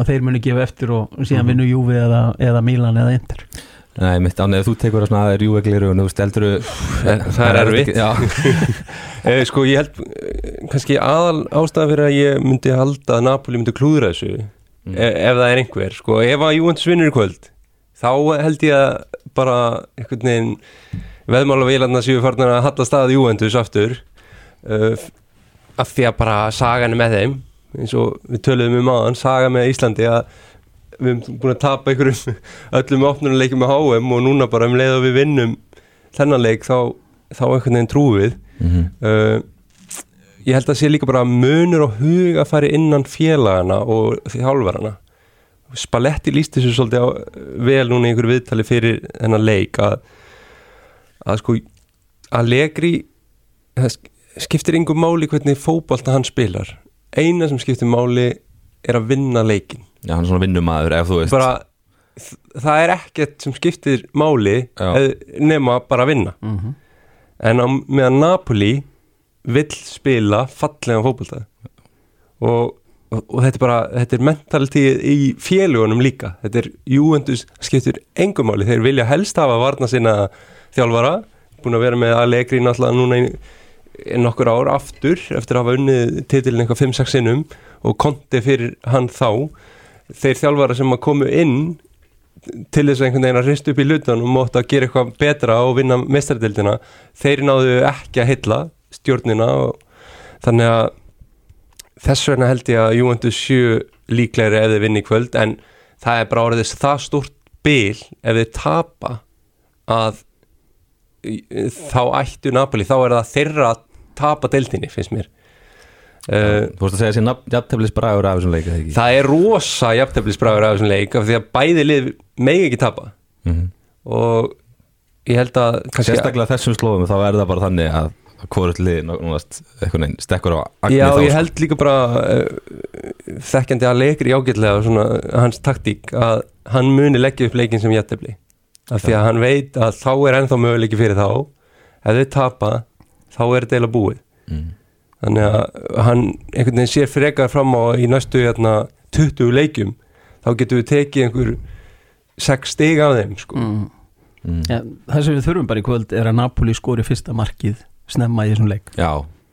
að þeir muni gefa eftir og síðan vinnu Júfi eða, eða Milan eða Inter Nei, mitt án eða þú tekur það svona að rjúeglir og þú veist, heldur Það er erfitt. Já, Eh, sko ég held eh, kannski aðal ástæða fyrir að ég myndi halda að Napoli myndi klúðra þessu Mm. e ef það er einhver sko ef að Juventus vinnur í kvöld þá held ég að bara einhvern veginn veðmála vélarna séu farnar að halla staðið Juventus aftur uh, af því að bara sagan er með þeim eins og við töluðum um aðan saga með Íslandi að við erum búin að tapa einhverjum öllum opnunuleikum með HM og núna bara um leið og við vinnum þennan leik þá, þá einhvern veginn trúum við Mhm. uh, ég held að sé líka bara munur og hug að fara innan félagana og þjálfarana Spalletti lísti þessu svolítið á, vel núna í einhverju viðtali fyrir þennan leik að, að sko að legri skiptir yngur máli hvernig fótbolta hann spilar. Eina sem skiptir máli er að vinna leikin já, hann er svona vinnumæður ef þú veist. Bara það er ekkert sem skiptir máli eð- nema bara að vinna. Mm -hmm. en á meðan Napoli vill spila fallega fótbolta. Og, og, þetta er bara þetta er mentalitíð í félugunum líka. Þetta er Juventus skiptur engum máli, þeir vilja helst hafa varna sinna þjálfara, búin að vera með Allegri náttúrulega núna í nokkur ár aftur, eftir að hafa unnið titilin eitthvað 5-6 sinnum. Og konti fyrir hann þá. Þeir þjálfara sem að komu inn til þess að einhvern veginn að hrist upp í lutan og mótt að gera eitthvað betra og vinna mestardildina, þeir náðu ekki að hylla stjórnina og þannig að þess vegna held ég að Juventus 7 líklegri ef þeir vinni í kvöld en það er bara orðið það stort bil ef þeir tapa að þá ættu Napoli, þá er það þeirra að tapa deildinni, finnst mér. Uh, Þú veist að segja sér jafnteflis bragur af þessum leik eða ekki? Það er rosa jafnteflisbræður af þessum leik af því að bæði lið megi ekki tapa. Mhm. og ég held að Sérstaklega þessum slóðum þá er það bara þannig að hvort lið núnast eitthvað neinn stekkur á agni Já, þá ég sko. held líka bara uh, þekkjandi að leikri ágætlega svona, hans taktík að hann muni leggja upp leikin sem jættefli af því að hann veit að þá er ennþá möguleiki fyrir þá ef þau tapa, þá er þetta eiginlega búið Mm. þannig að hann einhvern veginn sér frekar fram á í næstu hérna, 20 leikjum þá getum við tekið einhver 6 stig af þeim sko. mm. Mm. ja, það sem við þurfum bara í kvöld er að Napoli skori fyrsta markið snemma í þessum leik. Já,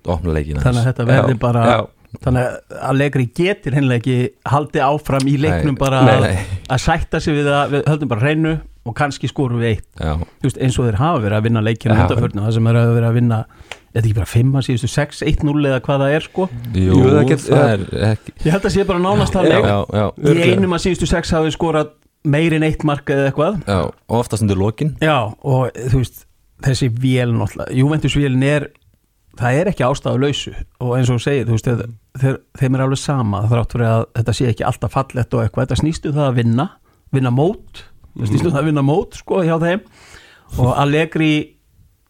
opna leikin þannig að þetta verði Já, bara já, þannig að leikri getur hennilega ekki haldið áfram í leiknum Nei, bara nei, að, Nei, að sætta sig við að við höldum bara hreinu og kannski skorum við eitt. Veist, eins og þeir hafa verið að vinna undanförnum, það sem er að vera að vinna þetta ekki bara 5 að síðustu 6, 1-0 eða hvað það er sko? Jú, Jú, það það, get- er ekki ég held að sé bara nánast það leik já, já, í einum að síðustu 6 hafi skorað meirinn eitt mark eða eitthvað. Já. Og oftast undir lokin. Já, og þú veist, þessi vél náttúrulega, Juventus vélin er það er ekki ástæðu lausu. Og eins og þú segir, þú veist, þeir, þeir, þeim er alveg sama þrátt fyrir að þetta sé ekki alltaf fallett og eitthvað, þetta snýstu það að vinna vinna mót, það snýstu það að vinna mót sko hjá þeim. Og Allegri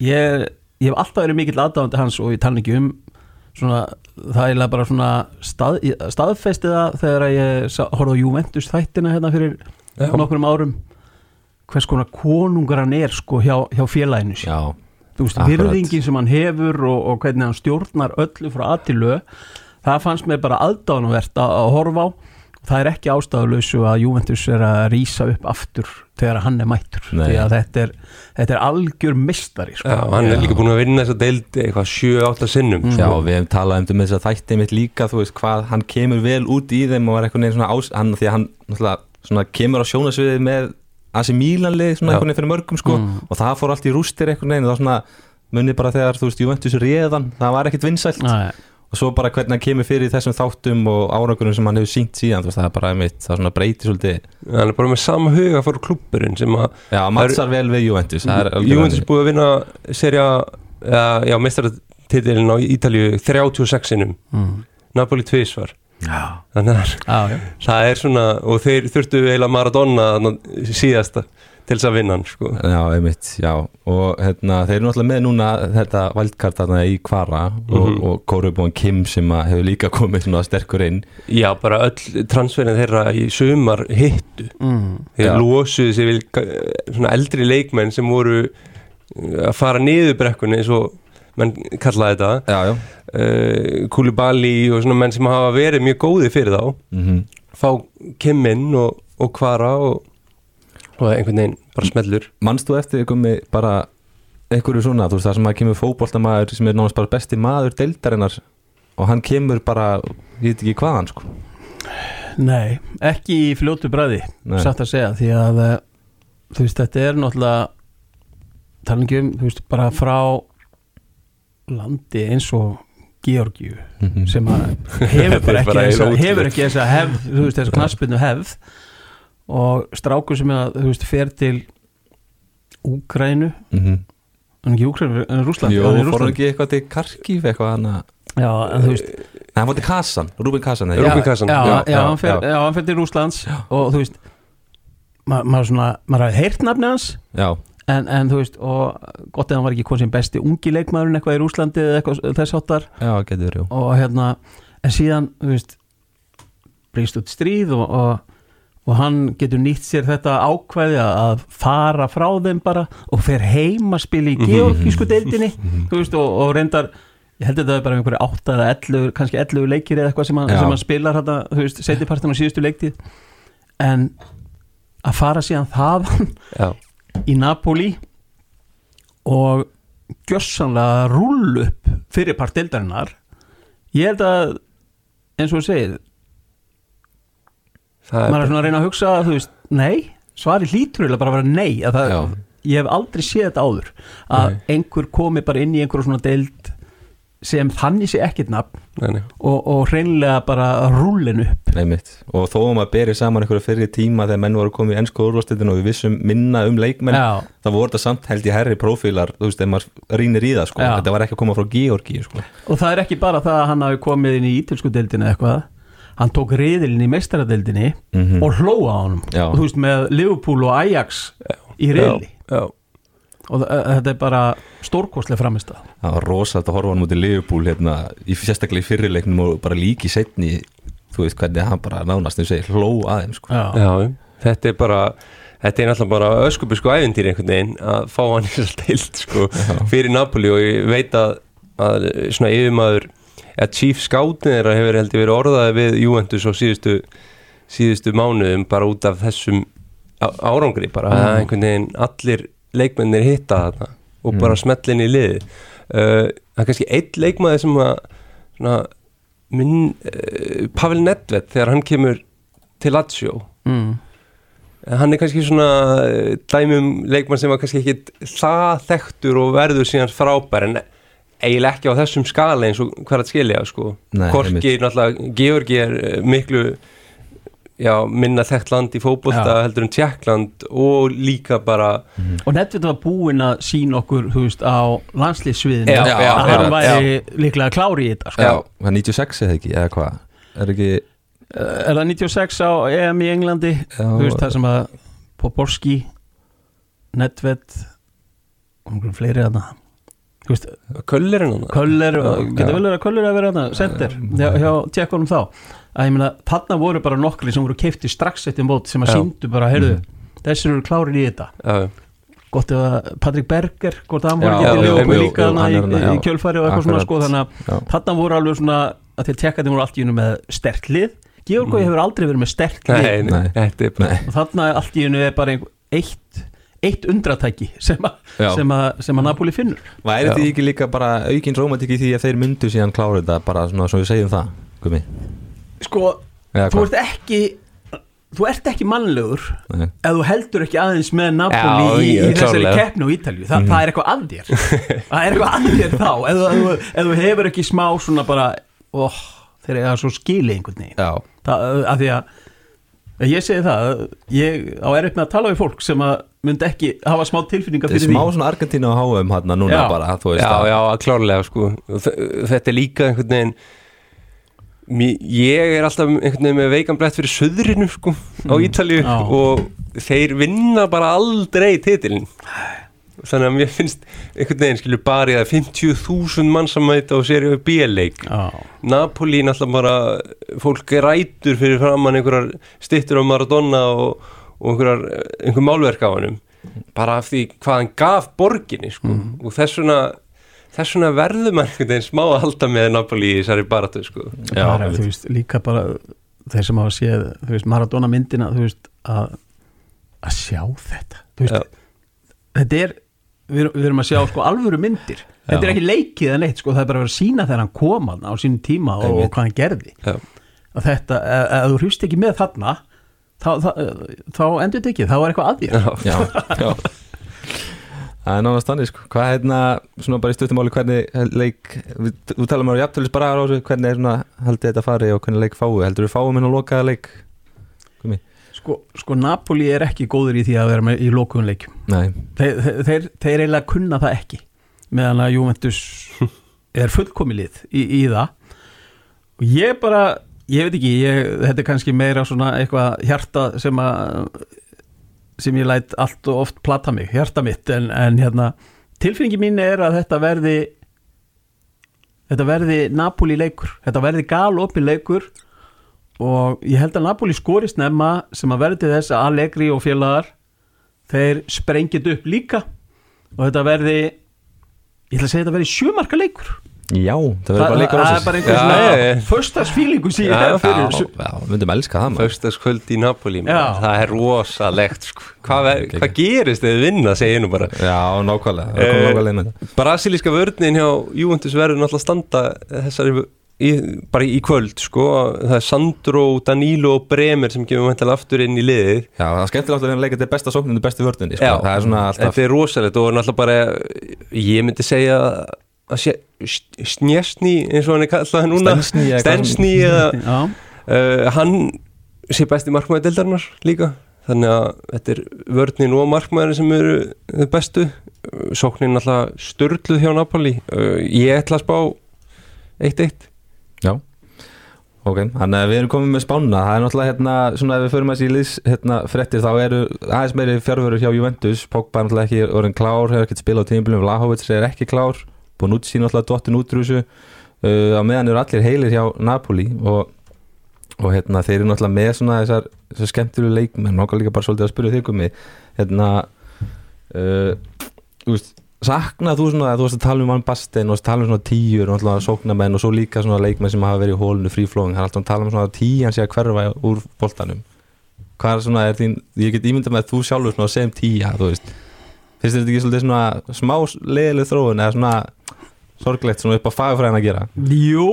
ég, ég hef alltaf verið mikill aðdáðandi hans og ég tala ekki um svona, það er bara svona stað, staðfesti það þegar ég horfði á Juventus þættina hérna fyrir Já. nokkrum árum hvers konar konungar hann er sko hjá, hjá félaginu Já, þú veist, virðingin sem hann hefur og, og hvernig hann stjórnar öllu frá aðtilu það fannst mér bara aðdáðanvert að, að horfa á það er ekki ástæðuleysu að Juventus er að rýsa upp aftur þegar hann er mættur Nei. því að þetta er, þetta er algjör mistari sko. Já, hann er líka búin að vinna þessa deildi eitthvað 7-8 sinnum Mm. Já, sko. við hefum talað um þess að þætti mitt líka, þú veist, hvað hann kemur vel út í þeim og er eitthvað neginn svona ás, hann, því að hann náttúrulega svona kemur á sjónasviðið með AC Milan-lið svona Já. eitthvað neginn fyrir mörgum sko Mm. og það fór allt í rústir eitthvað neginn og það svona munið bara þegar, þú veist, Juventus réðan, það var ekkit vinsælt Nei, og svo bara hvernig hann kemur fyrir í þessum þáttum og árangurum sem hann hefur sínt síðan, veist, það er bara mitt, það svona breytir svolítið, hann er bara með sama huga fyrir klubburinn sem að já, mattsar vel við Juventus, það er Juventus búið að vinna serja, já, já meistaratitilin á Ítalju 36 sinnum mm. Napoli tvisvar já, þannig að já, já. það er svona og þeir þurftu eiginlega Maradona þarna síðasta til þess að vinna hann sko. Já, einmitt, já og hérna, þeir eru náttúrulega með núna þetta valdkart þarna í Kvara og, Mhm. og Kórubón Kim sem að hefur líka komið svona sterkur inn já, bara öll transferin þeirra í sumar hittu Mm. þeir Já. losuðu sér við ga- svona eldri leikmenn sem voru að fara niður brekkunni eins og menn kallaði þetta. Já, já. Uh, Koulibaly og svona menn sem hafa verið mjög góði fyrir þá. Mm fá Kimminn og, og Kvara og, og einhvern veginn bara smellur. Manst þú eftir komið bara einhverju svona, þú veist það sem að kemur fótboltamaður sem er náttúrulega bara besti maður deildarinnar og hann kemur bara ég veit ekki hvaðan sko. Nei, ekki í fljótu bræði Nei. satt að segja því að eh, þú veist, þetta er náttúrulega tala ekki um, þú veist, bara frá landi eins og Georgiu Mhm. sem að hefur bara ekki þessa, hefur ekki þessa hefð þú veist, þessa knaspinu hefð. Og strákur sem að, þú veist, fer til Úgrænu Mhm. en ekki Úgrænu, en Rúsland Jó, er fór hann ekki eitthvað til Karkíf eitthvað hann að Já, en þú veist Nei, hann fór til Kassan, Rúbin Kassan Já, já, já, hann fer, já. já, hann fer til Rúslands og þú veist ma- maður svona, maður hafði heyrt nafni hans. Já, en, en þú veist, og gott eða hann var ekki hvað sem besti ungi leikmaðurinn eitthvað í Rúslandi eða eitthvað þess áttar já, getur jú. Og hérna, en síðan þú veist, breyst út stríð og, og, og hann getur nýtt sér þetta ákvæði að, fara frá þeim bara og fer heim að spila í georgísku deildinni þú veist, og, og reyndar ég held að þetta er bara einhverju 8 eða 11 kannski 11 leikir eða eitthvað sem hann, sem hann spilar hérna, þú veist, setjapartin á síðustu leiktið en að fara síðan þaðan í Napoli og gjössanlega rúll upp fyrir part deildarinnar ég held að eins og þú segir, maður er svona að reyna að hugsa þú veist, nei, svari hlýtur eiginlega bara að vera nei, að það, ég hef aldrei séð þetta áður að Nei. einhver komi bara inn í einhverju svona deild sem þannig sé ekkert nafn nei, nei. og, og hreinlega bara rúllin upp Einmitt. og þó að maður beri saman einhverju fyrir tíma þegar menn voru komið í ennsku úrvastildinu og við vissum minna um leikmenn Já. það voru þetta samt held í herri prófílar þú veist, ef maður rýnir í það sko. Já. þetta var ekki að koma frá Georgi sko. og það er ekki bara það að hann hafi komið inn í ítölsku deildinu eitthvað hann tók riðilin í meistaradeildinni Mhm. og hlóa á honum Já. og þú veist með Liverpool og Ajax í riðli já, og þa- þetta er bara stórkostlega framist það var rosalega að horfa hann mútið Liverpool hérna, í sérstaklega í fyrirleiknum og bara líki setni þú veist hvernig hann bara nánast þeim segir hló aðeim sko. já. já, þetta er bara þetta er náttúrulega bara öskubisku ævintýri einhvern veginn að fá hann í þess að deild sko, fyrir Napoli og ég veit að, að svona yfirmaður að Chief Scoutin þeirra hefur heldur verið orðaði við Juventus á síðustu síðustu mánuðum bara út af þessum árangri bara, Mm. að einhvern veginn allir leikmennir hitta þarna og bara smellin í liði uh, það er kannski eitt leikmaði sem að svona, minn uh, Pavel Nedved þegar hann kemur til Lazio Mm. hann er kannski svona eh, dæmi um leikmann sem var kannski ekki það þekktur og verður síðan frábær en eiginlega ekki á þessum skala eins og hver að skilja sko. Korki, náttúrulega, Georgi er eh, miklu já, minna þekkt land í fótbolta Já. heldur en Tjekkland og líka bara og Nedved var búinn að sína okkur þú veist á landslýssviðinu að já, hann já. væri líklega klári í þetta sko. já, það er 96 eða ekki eða hvað? Er ekki er það 96 á EM í Englandi? Já, þú veist það sem að Poborski Nedved og einhverjum fleiri Köllerinn hann Köller, Já, getur vel verið að Köller að vera hana, center, hjá, hjá tjekkunum þá að ég meina, þarna voru bara nokkri sem voru keifti strax eftir mót sem að Já. síndu bara, heyrðu, þessir eru klárir í þetta. Já, gott ef að Patrik Berger hvort að hann voru Liverpool jú, líka í, í já. kjölfari og eitthvað svona Akkurat. sko þannig að þarna voru alveg svona að því að tekkandi voru allt í unum með sterkt lið. Georgói hefur aldrei verið með sterkt lið. Nei, nei, Nei. þetta og þarna allt í unum er bara einhver, eitt eitt undratæki sem, sem, sem að Napoli finnur. Væri því ekki líka bara aukin rómatik í því að þeir myndu síðan klára þetta bara svona svo við segjum það Gumi sko, Eða þú ert ekki þú ert ekki mannlegur Nei. ef þú heldur ekki aðeins með Napoli Já, í, í þessari keppni á Ítalju Þa, það er eitthvað að þér. Það er eitthvað að þér þá. Ef, þú- ef, þú- ef þú hefur ekki smá svona bara oh, þeir eru svo skili einhvern veginn. Já, það, að því að ég segi það, ég á erfitt með að tala við fólk sem að myndi ekki hafa smá tilfinninga það er fyrir smá því. svona Argentínu á HM hann núna Já. bara, Já, að- já, klárlega sko. Þetta er líka einhvern veginn Ég er alltaf einhvern veginn með veikan blett fyrir söðrinu sko á Ítalíu Já. og þeir vinna bara aldrei titilin þannig að mér finnst einhvern veginn skilur bara í það 50.000 mann sem mæta á seríu B-leik Napoli náttúrulega bara fólk rætur fyrir framann einhverjar stittur á Maradona og, og einhverjar, einhver málverk á hannum bara af því hvað hann gaf borginni sko. og þess vegna þess vegna verður maður einhvern veginn smá að halda með Napoli í þessari baratu sko. Já, bara, þú veist, líka bara þeir sem hafa séð, þú veist, Maradona myndina þú veist, að að sjá þetta, þú veist Já. þetta er, við, við erum að sjá sko alvöru myndir, þetta er ekki leikið en eitt, sko, það er bara að vera að sína þegar hann kom á sínum tíma og, og hvað hann gerði. Já. að þetta, ef, ef þú hrjúst ekki með þarna þá, þá, þá endur þetta ekki, þá er eitthvað að þér. Já. já, já Það er nánast þannig sko, hvað hérna svona bara í stuttumáli hvernig leik við, þú tala um að jafntölis bara á þessu hvernig er svona haldið þetta fari og hvernig leik fáu heldur við fáum inn á lokaða leik? Gumi? sko, sko Napoli er ekki góður í því að vera með í Nei, þeir, þeir, þeir, þeir eiginlega kunna það ekki meðan að Juventus er fullkomilið í, í það. Og ég bara ég veit ekki, ég, þetta er kannski meira svona eitthvað hjarta sem að sem ég læt allt og oft plata mig, hjarta mitt en, en hérna, tilfinningi mín er að þetta verði þetta verði Napoli leikur þetta verði gal opin leikur og ég held að Napoli skorist nefna sem að verði þess að Allegri og félagar þeir sprengið upp líka og þetta verði ég ætla að segja þetta verði sjömarka leikur já, það verður bara leikur það er bara einhver Já, svona já, við myndum elska það maður. Föstaskvöld í Napoli það er rosalegt sko. hvað, gerist þið vinna ég nú bara. Já, nákvæmlega, Eh, Brasilíska vörnin hjá Juventus verður náttúrulega að standa þessari í, bara í kvöld sko. Það er Sandro, Danilo og Bremer sem kemur mæntilega aftur inn í liðið. Já, það er skemmtilegt að leika þetta besta sókninu, bestu vörðinni sko. Já. það er svona alltaf þetta er rosalegt og náttúrulega bara ég myndi segja að Snjesni eins og hann er kallað núna. Já, uh, hann sé besti markmaður deildarinnar líka. Þannig að þetta er vörnin og markmaður sem eru þau bestu. Uh, sóknin alltaf störluð hjá Napoli. Uh, ég ætla að spá 1-1 Já. Ok, þannig að við erum komið með spána það er náttúrulega hérna, svona ef við förum að liðs hérna, frettir þá eru aðeins meiri fjárveru hjá Juventus, Pogba er náttúrulega ekki orðin klár, hefur ekkert spilað á tímbilum Vlahovits er ekki klár, Bonucci náttúrulega dottin út úr þessu uh, á meðan eru allir heilir hjá Napoli og, og hérna, þeir eru náttúrulega með svona þessar, þessar skemmtilu leikmenn. Nokkar líka bara svolítið að spyrja þig um mig hérna uh, veist saknað þú svona, þú varst að tala um Van Basten og varst að tala um svona tíur og náttúrulega sóknamenn og svo líka svona leikmenn sem hafa verið í hólinu fríflóðing, það er alltaf að tala um svona tíjan sé að hverfa úr boltanum. Hvað er svona, er þín, ég get ímyndað með að þú sjálfur sem tíja, þú veist. Finnst þetta ekki svona smá leiðileg þróun eða svona sorglegt svona upp á fagfræðin að gera. Jú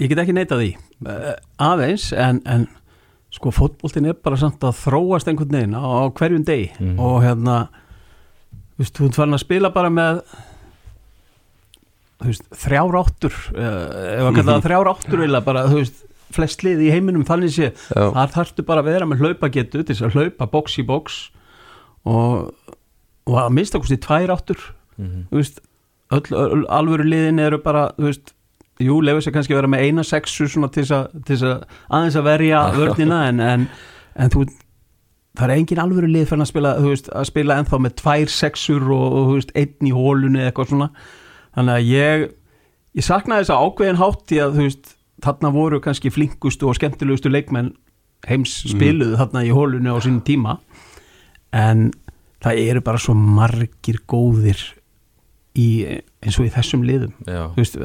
ég get ekki neitað því. Uh, aðeins en, en sko fótboltin er bara samt að þróast einhvern veginn á, á hverjum degi. Mhm. og hérna þú veist, þú ert farin að spila bara með þú veist, þrjár áttur uh, ef að kalla það þrjár áttur eða bara, þú veist, flest lið í heiminum þannig sé, Já. þar þarftu bara að vera með hlaupagetu þess að hlaupa box í box. Og, og að mista kosti tvær áttur. Þú veist, öll, alvöru liðin eru bara, þú veist jú, lefur sér kannski að vera með eina sexu svona til þess að, aðeins að verja vörnina en, en, en þú það er engin alvöru lið fyrir að spila, þú veist, að spila ennþá með tvær sexur og, og þú veist, einn í hólunni eða eitthvað svona. Þannig að ég, ég saknaði þess að ákveðin hátt í að þú veist, þarna voru kannski flinkustu og skemmtilegustu leikmenn heims spiluðu þarna í hólunni á sínum tíma. En það eru bara svo margir góðir í, eins og í þessum liðum. Veist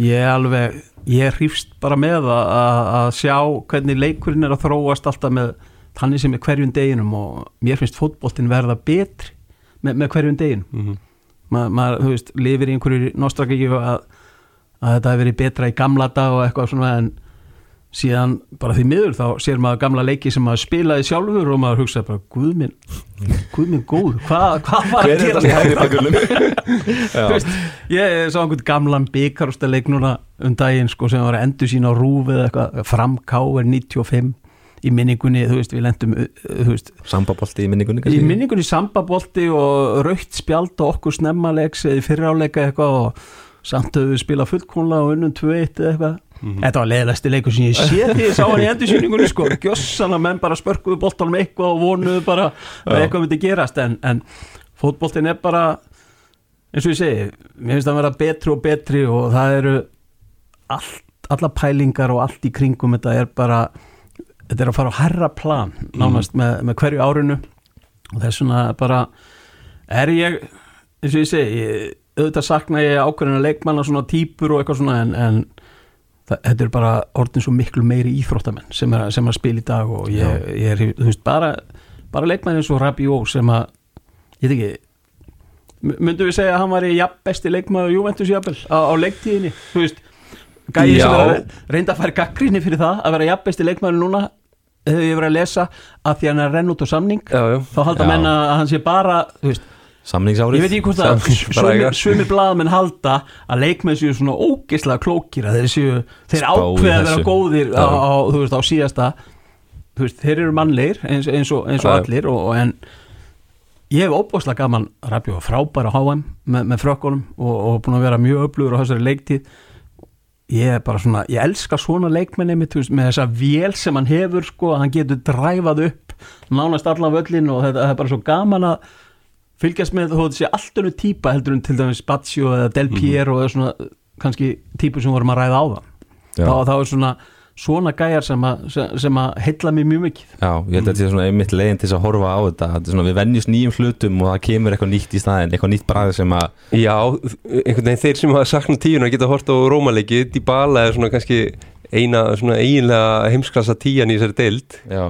ég alveg ég hrýfst bara með að, að, sjá hvernig leikurinn er að þróast alltaf með þannig sem er hverjum deginum og mér finnst fótboltin verða betri með, með hverjum deginum. Mhm. Ma, maður, þú veist, lifir í einhverju nostrakíu að, að þetta hefur verið betra í gamla dag og eitthvað svona en síðan bara því miður þá sér maður gamla leiki sem maður spilaði sjálfur og maður hugsaði bara, guð minn guð minn góð, hvað hva var að er gera þetta veist, ég sá einhvern gamlan byggarústaleik núna um daginn sko sem var að endur sína á rúfi eða eitthvað, framká er 95 í minningunni, þú veist, við lendum Sambabolti í minningunni í kannski? minningunni sambabolti og raukt spjald og okkur snemmaleiks eða í fyrráleika eitthvað og samt höfum við spila fullkónlega og unnum 2-1 eða eitthvað Þetta var leiðilegsti leikur sem ég sé því ég sá hann í endursýningunni sko, gjössan að menn bara spörkuðu boltanum eitthvað og vonuðu bara að eitthvað myndi gerast. En, en fótboltin er bara eins og ég segi, mér finnst það að vera betri og betri og það eru allt, alla pælingar og allt í kringum þetta er bara þetta er að fara á herra plan nánast með, með hverju árinu. Og þess vegna bara er ég eins og ég segi ég, auðvitað sakna ég ákveðina leikmanna svona típur og eitthvað svona en, en það, þetta er bara orðin svo miklu meiri íþróttamenn sem er, sem er að spila í dag og ég, ég er, þú veist, bara bara leikmann eins og Rabió sem að ég veit ekki m- myndum við segja að hann var í besti leikmaður Juventus jafnvel á, á leiktíðinni þú veist, gæði sem er að reynda að fara gaggrinni fyrir það að vera besti leikmaður núna hefur ég verið að lesa að því hann er að renna út á samning Já, já. þá halda Já. menn að hann sé bara þú veist, Samningsárið. Ég veit ekki hvort að sumir blaðamenn halda að leikmenn séu svona ógeðslega klókir að þeir séu, þeir ákveða að vera góðir á, á, þú veist, á síðasta veist, þeir eru mannleir eins, eins og, eins og allir og, og en ég hef óbúslega gaman og frábæra HM með, með frökkunum og, og búin að vera mjög öflugur á þessari leiktíð. Ég er bara svona, ég elska svona leikmenni með, með þessa vél sem hann hefur sko, hann getur dræfað upp nánast allan völlin og þetta er bara svo gaman að fylgjast með þó að þetta sé allt önnu típa heldur en til dæmis Spazio eða Del Piero eða svona kannski típu sem vorum að ræða á það Já. þá, þá er svona svona gæjar sem að, sem, sem að heilla mér mjög mikið. Já, ég held að þetta sé svona einmitt leiðin til að horfa á þetta Þetta er svona, Við venjumst nýjum hlutum og það kemur eitthvað nýtt í staðinn eitthvað nýtt bragð sem að Já, einhvern veginn þeir sem hafa saknað tíuna geta hort á Rómaleiki Dybala er svona kannski eina svona eiginlega heimsklassa tíjan í þessari deild. Já,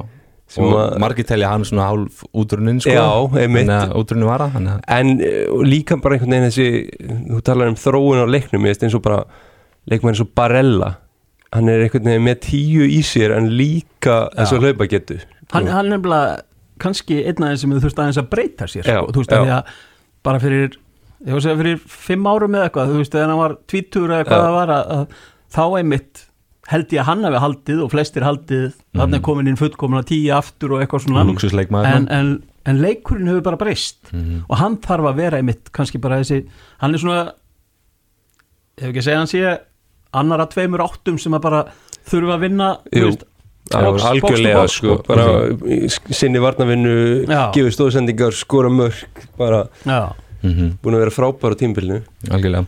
og að- margir telja hann svona hálf útrunnin sko, Já, einmitt. Þannig að útrunnin var að- En eh, líka bara einhvern veginn þessi Þú talar um þróun á leiknum Ég veist eins og bara leikmenn eins og Barella Hann er einhvern veginn með tíu í sér En líka þess að hlaupa getur hann, hann er nefnilega kannski einn aðeins sem þú þurft aðeins að breyta sér Já, sko. þú veist að því að bara fyrir ég var að fyrir fimm árum eða eitthvað þú veist þegar hann var tvítur eða hvað Já. það var að, að þá einmitt held ég að hann hafi haldið og flestir haldið. Þannig er komin inn fullkomin að tíu aftur og eitthvað svona. Lúxusleikmaður en, en, en leikurinn hefur bara breyst. Mhm. og hann þarf að vera einmitt kannski bara þessi, hann er svona ef ekki að segja hann sé annara tveimur áttum sem að bara þurfa að vinna veist, box- box to Algjörlega box, sko, bara í sinni varnavinnu gefur stóðsendingar, skora mörg bara Já, Mhm. búin að vera frábær á tímbilinu Algjörlega.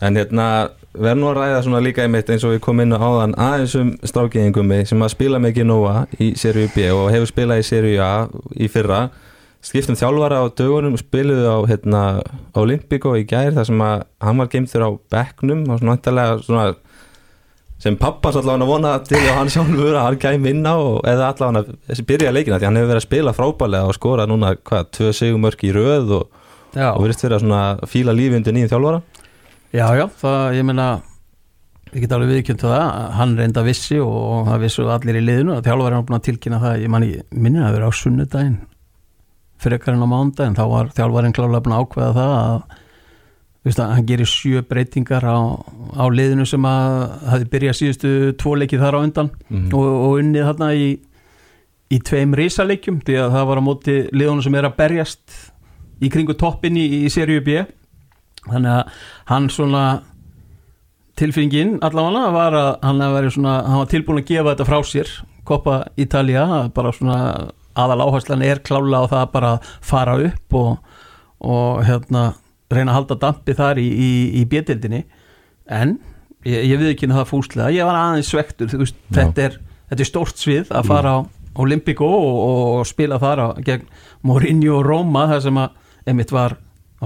En hérna, verð nú að ræða svona líka einmitt eins og við komum inn á áðan aðeins um strákiðingum sem að spila með Genoa í Serie B og hefur spilað í Serie A í fyrra. Skiptum þjálfara á dögunum spiluðu á hérna, Olympico í gær þar sem að hann var geimtur á bekknum og svona vantarlega svona sem pappans allavega að vona til og hann sjálfur að hann kæmi inn á og, eða allavega þessi byrja leikina því hann hefur verið að spila frábælega og skora núna hvað, tvö sigumörk í röð og, og verið að svona fíla lífi undir nýjum þjálfara já, já það, ég meina ég get alveg viðkjönd til það, hann reynda vissi og það vissu allir í liðinu að þjálfari hann búin að tilkynna það, ég manni minni að vera á sunnudaginn frekar en á mándaginn, þá var þjálfarin klálega búin að ákveða það að að hann gerir sjö breytingar á, á liðinu sem að hafi byrjað síðustu tvo leikið þar á undan Mhm. og, og unnið þarna í í tveim risaleikjum því að það var á móti liðunum sem er að berjast í kringu toppin í, í seríu B þannig að hann svona tilfinningin allavega var að hann, svona, hann var tilbúin að gefa þetta frá sér. Koppa Italia bara svona aðal áherslan er klálega á það bara fara upp og, og hérna reyna að halda dampi þar í, í, í bjöldinni en ég, ég við ekki það fúslega, ég var aðeins svektur veist, þetta er, þetta er stórt svið að fara á Olympico og, og spila þar á, gegn Mourinho og Roma þar sem að einmitt var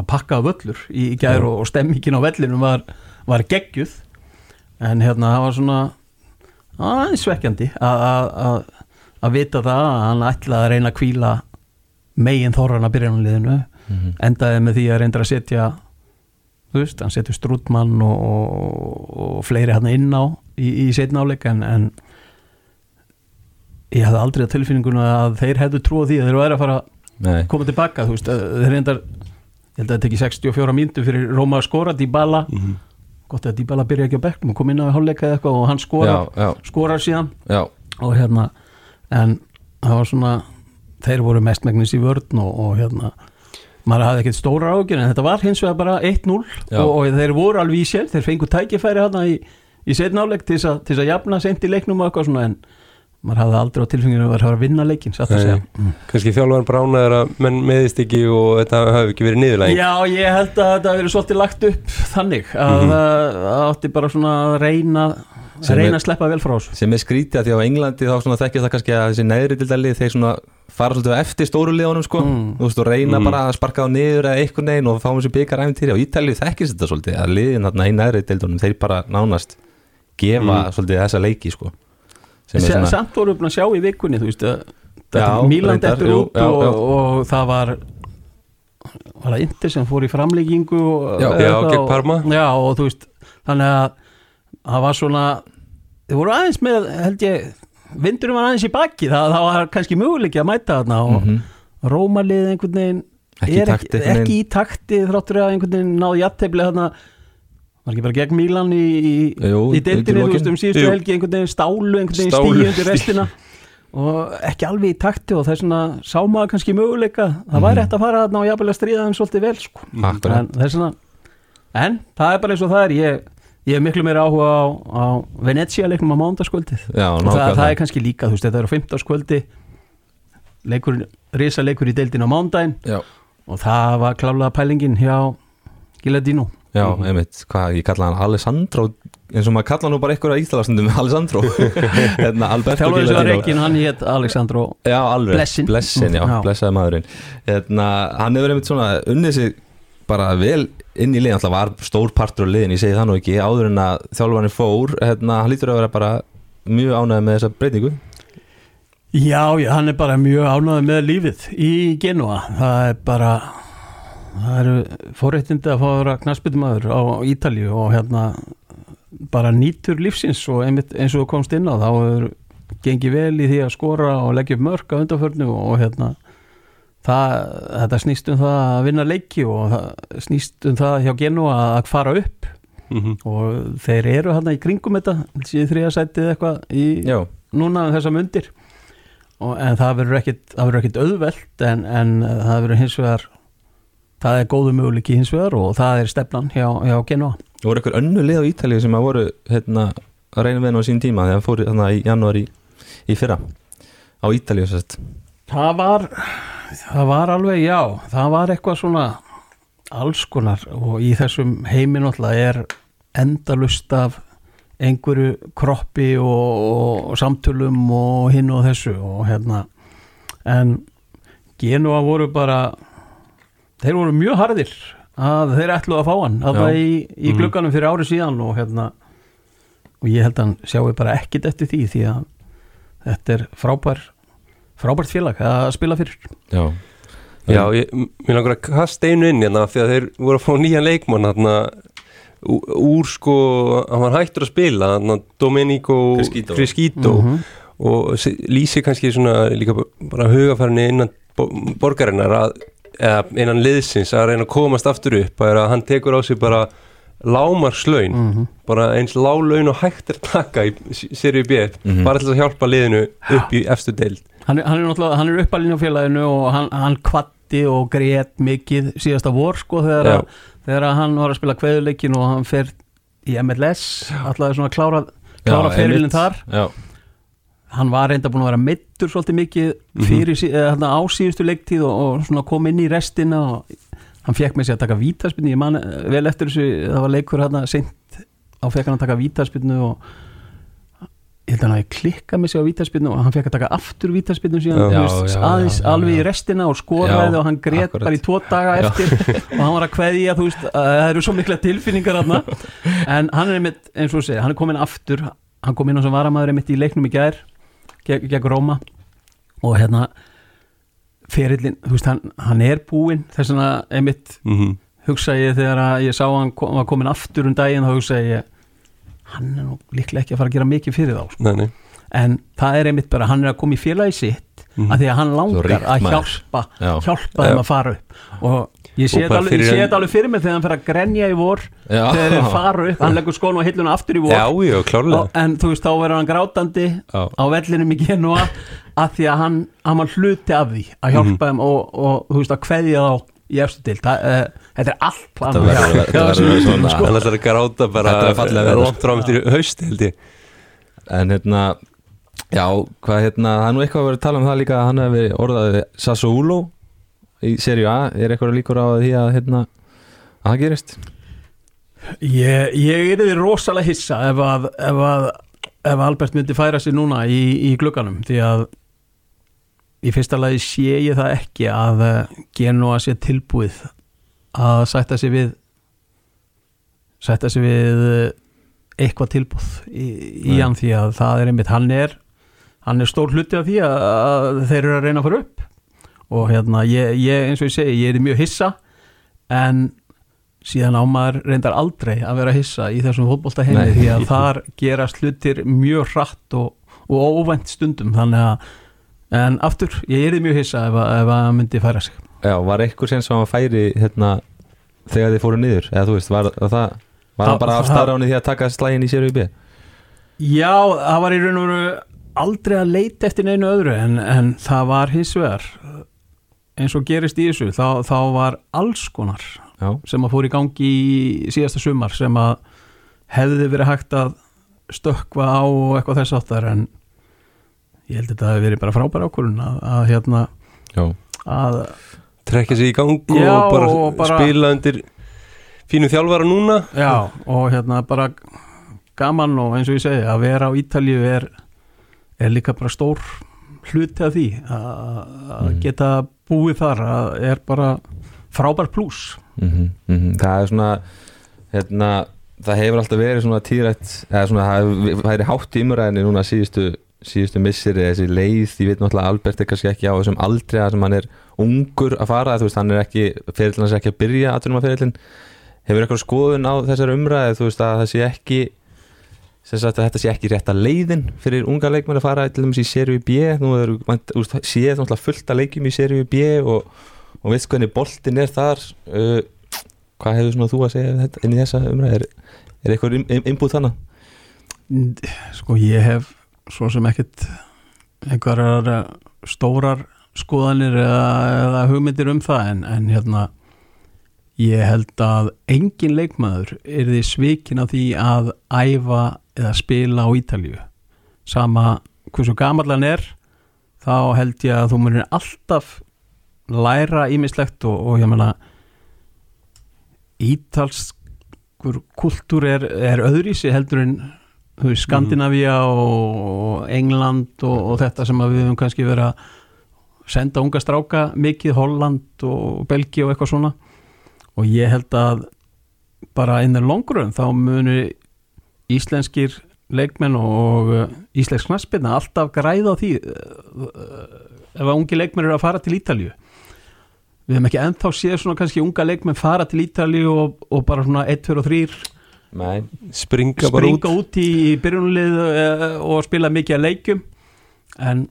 að pakka völlur í, í gær og, og stemmingin á vellinum var, var geggjuð. En hérna það var svona aðeins svekkjandi að- vita það að hann ætlaði að reyna að kvíla megin þorran að byrjanliðinu Mhm. endaði með því að reynda að setja þú veist, hann setur Strútmann og, og, og fleiri hann inn á í, í setna áleik en, en ég hafði aldrei að tilfinninguna að þeir hefðu trú á því að þeir væri að fara Nei, að koma tilbaka þú veist, þeir reyndar ég held að þetta ekki 64 mínútu fyrir Róma að skora Dybala, Mhm. gott að Dybala byrja ekki á bekknum og kom inn á hálfleika eða eitthvað og hann skorar, já, já, skorar síðan já og hérna en það var svona þeir voru mestmægnis í vörn og, og hérna maður hafði ekkert stóra ágjur en þetta var hins vegar bara 1-0 Já. og, og þeir voru alveg í sér, þeir fengu tækifæri hérna í, í setnáleik til þess að, jafna sent í leiknum og eitthvað svona en maður hafði aldrei á tilfenginu að vera að vinna leikin satt að segja mm. kannski þjálfan bránaður að menn meðist ekki og þetta hafi ekki verið niðurlæging Já, ég held að þetta hafi verið svolítið lagt upp þannig að Mhm. það það átti bara svona að reyna að reyna að sleppa vel frá þessu sem er skrítið að því á Englandi þá svona þekkjast það kannski að þessi neðri dildalið þeir svona fara svolítið eftir stóru liðunum sko Mm. þú veist og reyna Mm. bara að sparka á niður eða einhvern veginn og fá þessi byggar æfintýri á Ítalið þekkist þetta svolítið að liðin þarna í neðri dildunum þeir bara nánast gefa Mm. svolítið þessa leiki sko svona Samt voru við að sjá í vikunni þú veist að eftir jú, út já, og, já. og það var var það Inter sem fór í framleggingu Já. Já, gegn Parma. Já og þú veist þannig að það var svona þið voru aðeins með held ég vindurum var aðeins í baki það, það var kannski möguleiki að mæta þarna og Mhm. Rómalið einhvern veginn Ekki er takti, ekki, ekki í takti þráttur að einhvern veginn náði jættefli þarna var ekki bara gegn Mílan í, í, í undir þú veist, um síðustu Jú. helgi einhvern veginn stálu, einhvern veginn stíu undir restina. Og ekki alveg í takti og það er svona sá maður kannski möguleika. Það væri hægt að fara þarna og jafnvel að stríða þeim svolítið vel sko. En, það er svona, en það er bara eins og það er. Ég, ég hef miklu meira áhuga á, á Venecia leiknum á mándaskvöldið og það, nákvæmlega. það er kannski líka, þú veist, þetta er á 15 skvöldi leikur, risa leikur í deildin á mándaginn og það var klálega pælingin hjá Giladino já Mhm. einmitt, hvað, ég kalla hann Alessandro eins og maður kalla nú bara einhverja íþalarsndum Alessandro. Hérna, þjálfur að Gilardino. reikin, hann hétt Alexandro Já, alveg, Blessin. Blessin já, Já. blessaði maðurinn. Hérna, Hann hefur einmitt svona unnið sig bara vel inn í liðin. Alltaf var stór partur á liðin, ég segi það nú ekki áður en að þjálfarnir fór. Hérna, hann lítur að vera bara mjög ánægð með þessa breytingu. Já, já, hann er bara mjög ánægð með lífið í Genua það er bara það eru fóréttindi að fá að vera knarsbyttumadur á Ítalíu og hérna bara nýtur lífsins og einmitt eins og þú komst inn á þá er gengið vel í því að skora og leggja upp mörk á undanförnu og hérna það, þetta snýst um það að vinna leiki og snýst um það hjá Genua að fara upp. Mhm. og þeir eru hérna í kringum þetta síðan þriða sætið eitthvað í Já, núna um þessa mundir. Og, en það verður ekkit, ekkit auðvelt en, en það verður hins vegar það er góðu möguleiki hins vegar og það er stefnan hjá, hjá Genoa. Það voru einhver önnu lið á Ítalíu sem að voru hérna, að reyna með henn á sín tíma þegar hann fór þannig í janúar í, í fyrra á sérst það var það var alveg, já, það var eitthvað svona alls konar og í þessum heimin alltaf er endalust af einhverju kroppi og, og, og samtölum og hinn og þessu og hérna en Genua voru bara þeir voru mjög harðir að þeir ætlu að fá hann að það í, í Mhm. glugganum fyrir ári síðan og hérna og ég held að hann sjáu bara ekkit eftir því því að þetta er frábær frábært félag að spila fyrir Já, Já, ég, mér langar að kasta einu inn hérna því að þeir voru að fá nýjan leikmann hérna úr sko, hann var hættur að spila hérna Domenico Criscito. Criscito Mhm. og lýsi kannski svona líka bara hugafærni innan bo- borgarinnar að, eða innan liðsins að reyna að komast aftur upp að, að hann tekur á sig bara lámarslaun Mhm. bara eins lálaun og hægt er að taka í sériu B Mhm. bara til að hjálpa liðinu upp í efstu deild. Hann, hann er náttúrulega, hann er uppalinn á félaginu og hann, hann kvatti og grét mikið síðasta vor sko þegar, að, þegar að hann var að spila kveðuleikin og hann fer í MLS alltaf svona að klára, klára ferilinn þar. Já, hann var reynda búin að vera mittur svolítið mikið fyrir sí, eða, þarna á síðustu leiktíð og, og kom inn í restina og hann fekk með sig að taka vítaspinnu ég man eh, vel eftir þessu, það var leikur hann seint á fekk hann að taka vítaspinnu og ég held að hann hafi klikkað með sig á vítaspinnu og hann fekk að taka aftur vítaspinnu síðan Já, veist, já, aðeins já, alveg í restina og skoraði og hann akkurat. bara í tvo daga eftir og hann var að kveðja þú veist, að það eru svo mikla tilfinningar hann en hann er einmitt, eins og þú segir, hann er komin aftur hann kom inn á sem varamæður einmitt í leiknum í gær gegn, Róma og hérna ferillin, þú veist, hann, hann er búinn þess vegna einmitt mm hugsa ég þegar að ég sá að hann kom, var komin aftur um daginn þá hugsa ég hann er nú líklega ekki að fara að gera mikið fyrir þá sko. Nei, nei en það er einmitt bara, hann er að koma í félagi sitt Mhm. að því að hann langar að maður. hjálpa Já. hjálpa þeim að fara upp og ég sé þetta alveg, þetta alveg fyrir mig þegar hann fer að grenja í vor Já. þegar þeir fara upp, hann leggur skónu og hilluna aftur í vor. Já, já, og, en þú veist, þá verður hann grátandi á vellinum í Genua að því að hann, hann hluti af því að hjálpa þeim og, og þú veist, að kveðja þá í eftir til uh, þetta er allt verður- Já, þetta verður sko. Gráta bara er langt fram eftir haust En hérna Já, hvað hérna, það er nú eitthvað að vera að tala um það líka að hann hefði orðaði Sassuolo í serju A, er eitthvað líkur á því að hérna, að það gerist? Ég, ég er því rosalega hissa ef að, ef að ef Albert myndi færa sig núna í, í glugganum því að í fyrsta lagi sé ég það ekki að eh, Genoa sé tilbúið að sætta sig við sætta sig við eh, eitthvað tilbúð í, í hann því að það er einmitt hann er hann er stór hluti af því að, að þeir eru að reyna að fara upp og hérna ég, ég eins og ég segi, ég er mjög hissa en síðan á maður reyndar aldrei að vera hissa í þessum fótbolta heimi Nei. því að þar gerast hlutir mjög hratt og, og óvænt stundum þannig að en aftur, ég er mjög hissa ef, að- að myndi færa sig. Já, var eitthvað sem sem hann færi hérna, þegar þið fóru niður? Eða þú veist, var, var það var Það- bara staðráni því að taka slægin í serju B? Já, það var í raun og veru aldrei að leita eftir neinu öðru en, en það var hins vegar eins og gerist í þessu þá, þá var alls konar Já, sem að fór í gangi í síðasta sumar sem að hefði verið hægt að stökkva á og eitthvað þess áttar en ég held að þetta hefði verið bara frábæra ákvörun að, að hérna að Trekja sig í gang Já, og bara, og bara- spila undir fínu þjálfara núna. Já, og hérna bara gaman og eins og ég segi að vera á Ítalju er, er líka bara stór hluti af því að Mhm. geta búið þar að er bara frábær pluss mm það er svona hérna, það hefur alltaf verið svona svona, það væri hátt í umræðinni núna síðustu, síðustu missiri þessi leið, ég veit náttúrulega að Albert er kannski ekki á þessum aldrei að hann er ungur að fara, þú veist, hann er ekki ferillin hans er ekki að byrja aðtunum að ferillin hefur eitthvað skoðun á þessari umræði þú veist að það sé ekki sem sagt að þetta sé ekki rétta leiðin fyrir unga leikmenn að fara til dæmis í serju B. Nú er séð náttúrulega fullt að leikjum í serju B og, og veist hvernig boltin er þar. Uh, hvað hefur þú að segja inn í þessa umræði er, er eitthvað inbúð þannig sko ég hef svo sem ekkit einhverjar eh, stórar skoðanir eða, eða hugmyndir um það en, en hérna ég held að engin leikmaður er því svikin af því að æfa eða spila á Ítalíu. Sama hversu gamall hann er þá held ég að þú munir alltaf læra ímislegt og, og ég meina ítalskur kultúr er, er öðrísi heldur en veist, Skandinavía og England og, og þetta sem við höfum kannski verið að senda unga stráka mikið, Holland og Belgi og eitthvað svona og ég held að bara innan longrun þá munu íslenskir leikmenn og uh, íslensk knaspirna alltaf græða á því uh, uh, ef að ungi leikmenn eru að fara til Ítalíu. Við hefum ekki ennþá séð svona kannski unga leikmenn fara til Ítalíu og, og bara svona 1, 2 og 3 Nei, springa bara út springa út, í, byrjunlið og spila mikið að leikjum. En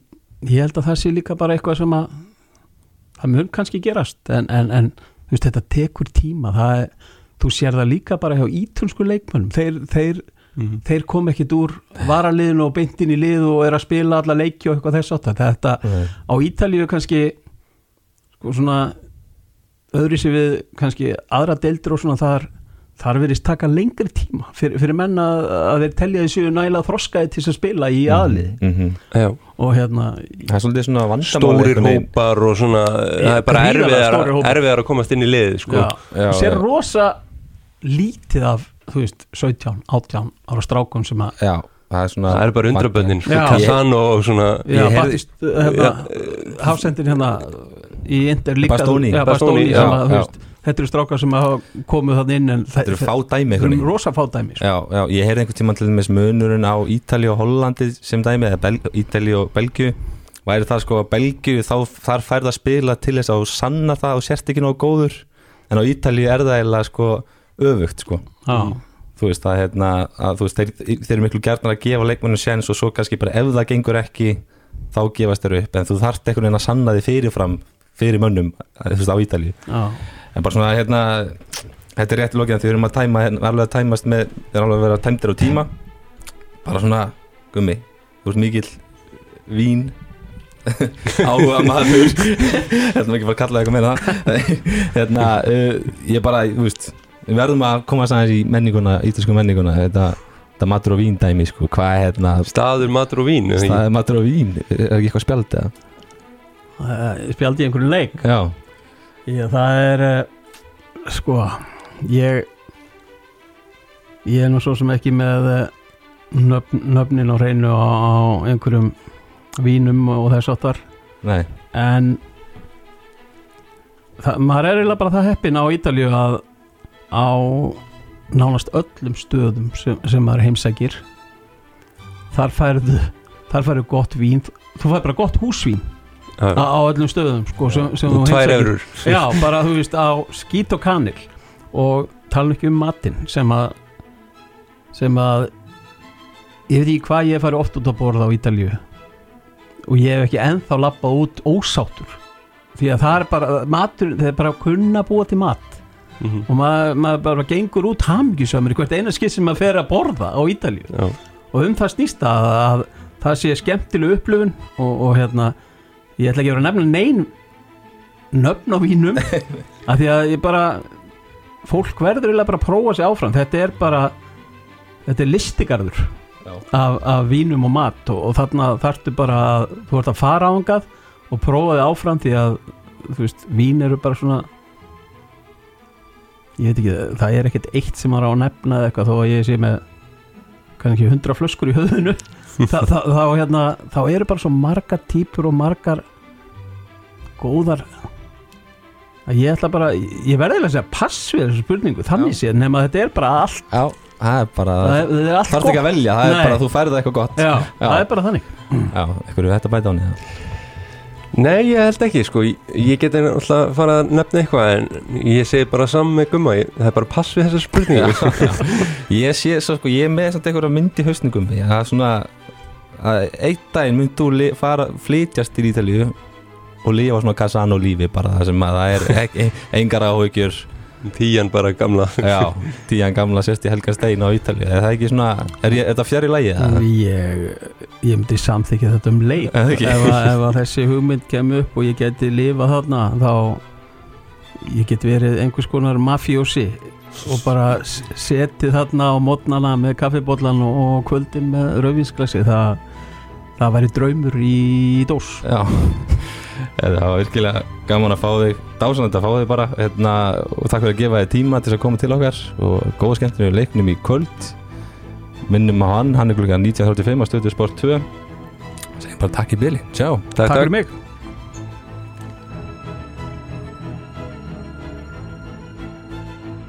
ég held að það sé líka bara eitthvað sem að það mun kannski gerast. En, en, en þú veist þetta tekur tíma það þú sér það líka bara hjá ítölsku leikmönnum þeir, þeir, Mhm. þeir kom ekkit úr varaliðinu og beintin í lið og er að spila alla leiki og eitthvað þess átt þetta Nei. á Ítalíu kannski sko svona öðru sér við kannski aðra deildur og svona þar þar verðist taka lengri tíma fyrir, fyrir menn að, að þeir telja þessu nægilega þroskaði til að spila í aðlið Mhm. Já, og hérna Það er svolítið svona vandamál stórir hópar og svona það er bara erfiðar, að komast inn í liðið sko. og sér já. rosa lítið af þú veist, 17, 18 ára strákum sem að Já, það er svona það er bara undrabönnin sko. Casano og svona Ég hérna, hafsendin hérna í Inter líka Bastoni. Þetta eru strákar sem komið þannig inn en Þetta eru fá dæmi þetta eru rosa fá dæmi sko. Já, já, ég heyrði einhvern tímann til dæmis munurinn á Ítali og Hollandi sem dæmi eða Ítali og Belgiu væri það sko að Belgiu þá þar færð að spila til þess að sanna það og sért ekki nógu góður. En á Ítali er það eiginlega sko öfugt sko. Já, þú veist að, hérna, að þú veist, þeir, þeir eru miklu gjarnar að gefa leikmennum séns og svo kannski bara ef það gengur ekki þá gefast þeir upp. En þú þarft einhvern veginn að sanna því fyrirfram fyrir mönnum þú veist á Ítali já, en bara svona hérna þetta er rétt í lokið því við erum að tæma hérna, alveg að tæmast með við erum alveg að vera tæmdir á tíma. Bara svona gummi þú veist mikill vín áhuga maður. Þetta er ekki bara að kalla það eitthvað meira. Hérna uh, ég bara þú veist við verðum að koma sæðis í menninguna ítalsku menninguna. Þetta, þetta matur og vín dæmi sko hvað er hérna? Staður, matur og vín staðið matur og vín er ekki eitthvað spjald eða Eh, spjaldi í einhverjum leik. Já Já, það er uh, sko ég ég er nú svo sem ekki með uh, nöfn, nöfnin á hreinu á, á einhverjum vínum og þess áttar nei. En það, maður er eiginlega bara það heppin á Ítalíu að á nánast öllum stöðum sem, sem maður heimsækir þar færðu þar færðu gott vín. Þú færðu bara gott húsvín. Á, öllum stöðum sko, sem, sem og tvær eurur Já, bara þú veist á skít og kanil og tala ekki um matinn sem að sem að ég veit ekki hvað ég fari oft út að borða á Ítalíu og ég hef ekki ennþá lappað út ósáttur því að það er bara matur, það er bara að kunna búa til mat Mhm. og maður, maður bara gengur út hamingjusamur í hvert eina skið sem maður fer að borða á Ítalíu Já. og um það snýst að, að það sé skemmtileg upplifun og, og hérna ég ætla ekki að vera að nefna nein nöfn á vínum af því að ég bara fólk verður eiginlega bara prófa sig áfram. Þetta er bara þetta er listigarður af, af vínum og mat og, og þarna þarftu bara að þú ert að fara ángað og prófa þig áfram því að þú veist, vín eru bara svona ég veit ekki, það er ekkert eitt sem maður á að nefna eða eitthvað þó að ég sé með kannski hundra flöskur í höfðinu Þa, það, þá, hérna, þá eru bara svo margar típur og margar góðar að ég ætla bara ég verði að segja pass við þessu spurningu þannig séð, nema þetta er bara allt já það er bara það er, það er allt þarf ekki að velja það er Nei. bara að þú færið eitthvað gott. Já, það er bara þannig. Já eitthvað er þetta bæta á henni Nei, ég held ekki, sko, ég, geti alltaf að fara að nefna eitthvað en ég segi bara saman með gumma, ég, það er bara pass við þessa spurningu. Ég sé, svo sko, ég er með samt einhverja mynd í hausningum Það er svona að Eitt daginn mynd þú fara flytjast til Ítalíu og lifa svona Casano lífi bara það sem að það er ek, engar áhugjur Tíjan bara gamla. Já, tíðan gamla sérst í Helga Stein á Ítalíu. Er það ekki svona, er, er þetta fjari lægi? ég, ég myndi samþykja þetta um leik það ef, að, ef að þessi hugmynd kemur upp og ég geti lifað þarna þá ég get verið einhvers konar mafjósi og bara setið þarna á mótnana með kaffibóllan og, og kvöldin með rauðvinsglasi það, það væri draumur í dós. Já, það var virkilega gaman að fá þig Dásanlega að fá þig bara. Hérna, og takk fyrir að gefa þig tíma til að koma til okkar. Og góða skemmtinu leiknum í kvöld. Minnum á hann, hann er klukka 19.35 á stöðu sport 2 segjum bara takk í byli, Takk takk. fyrir mig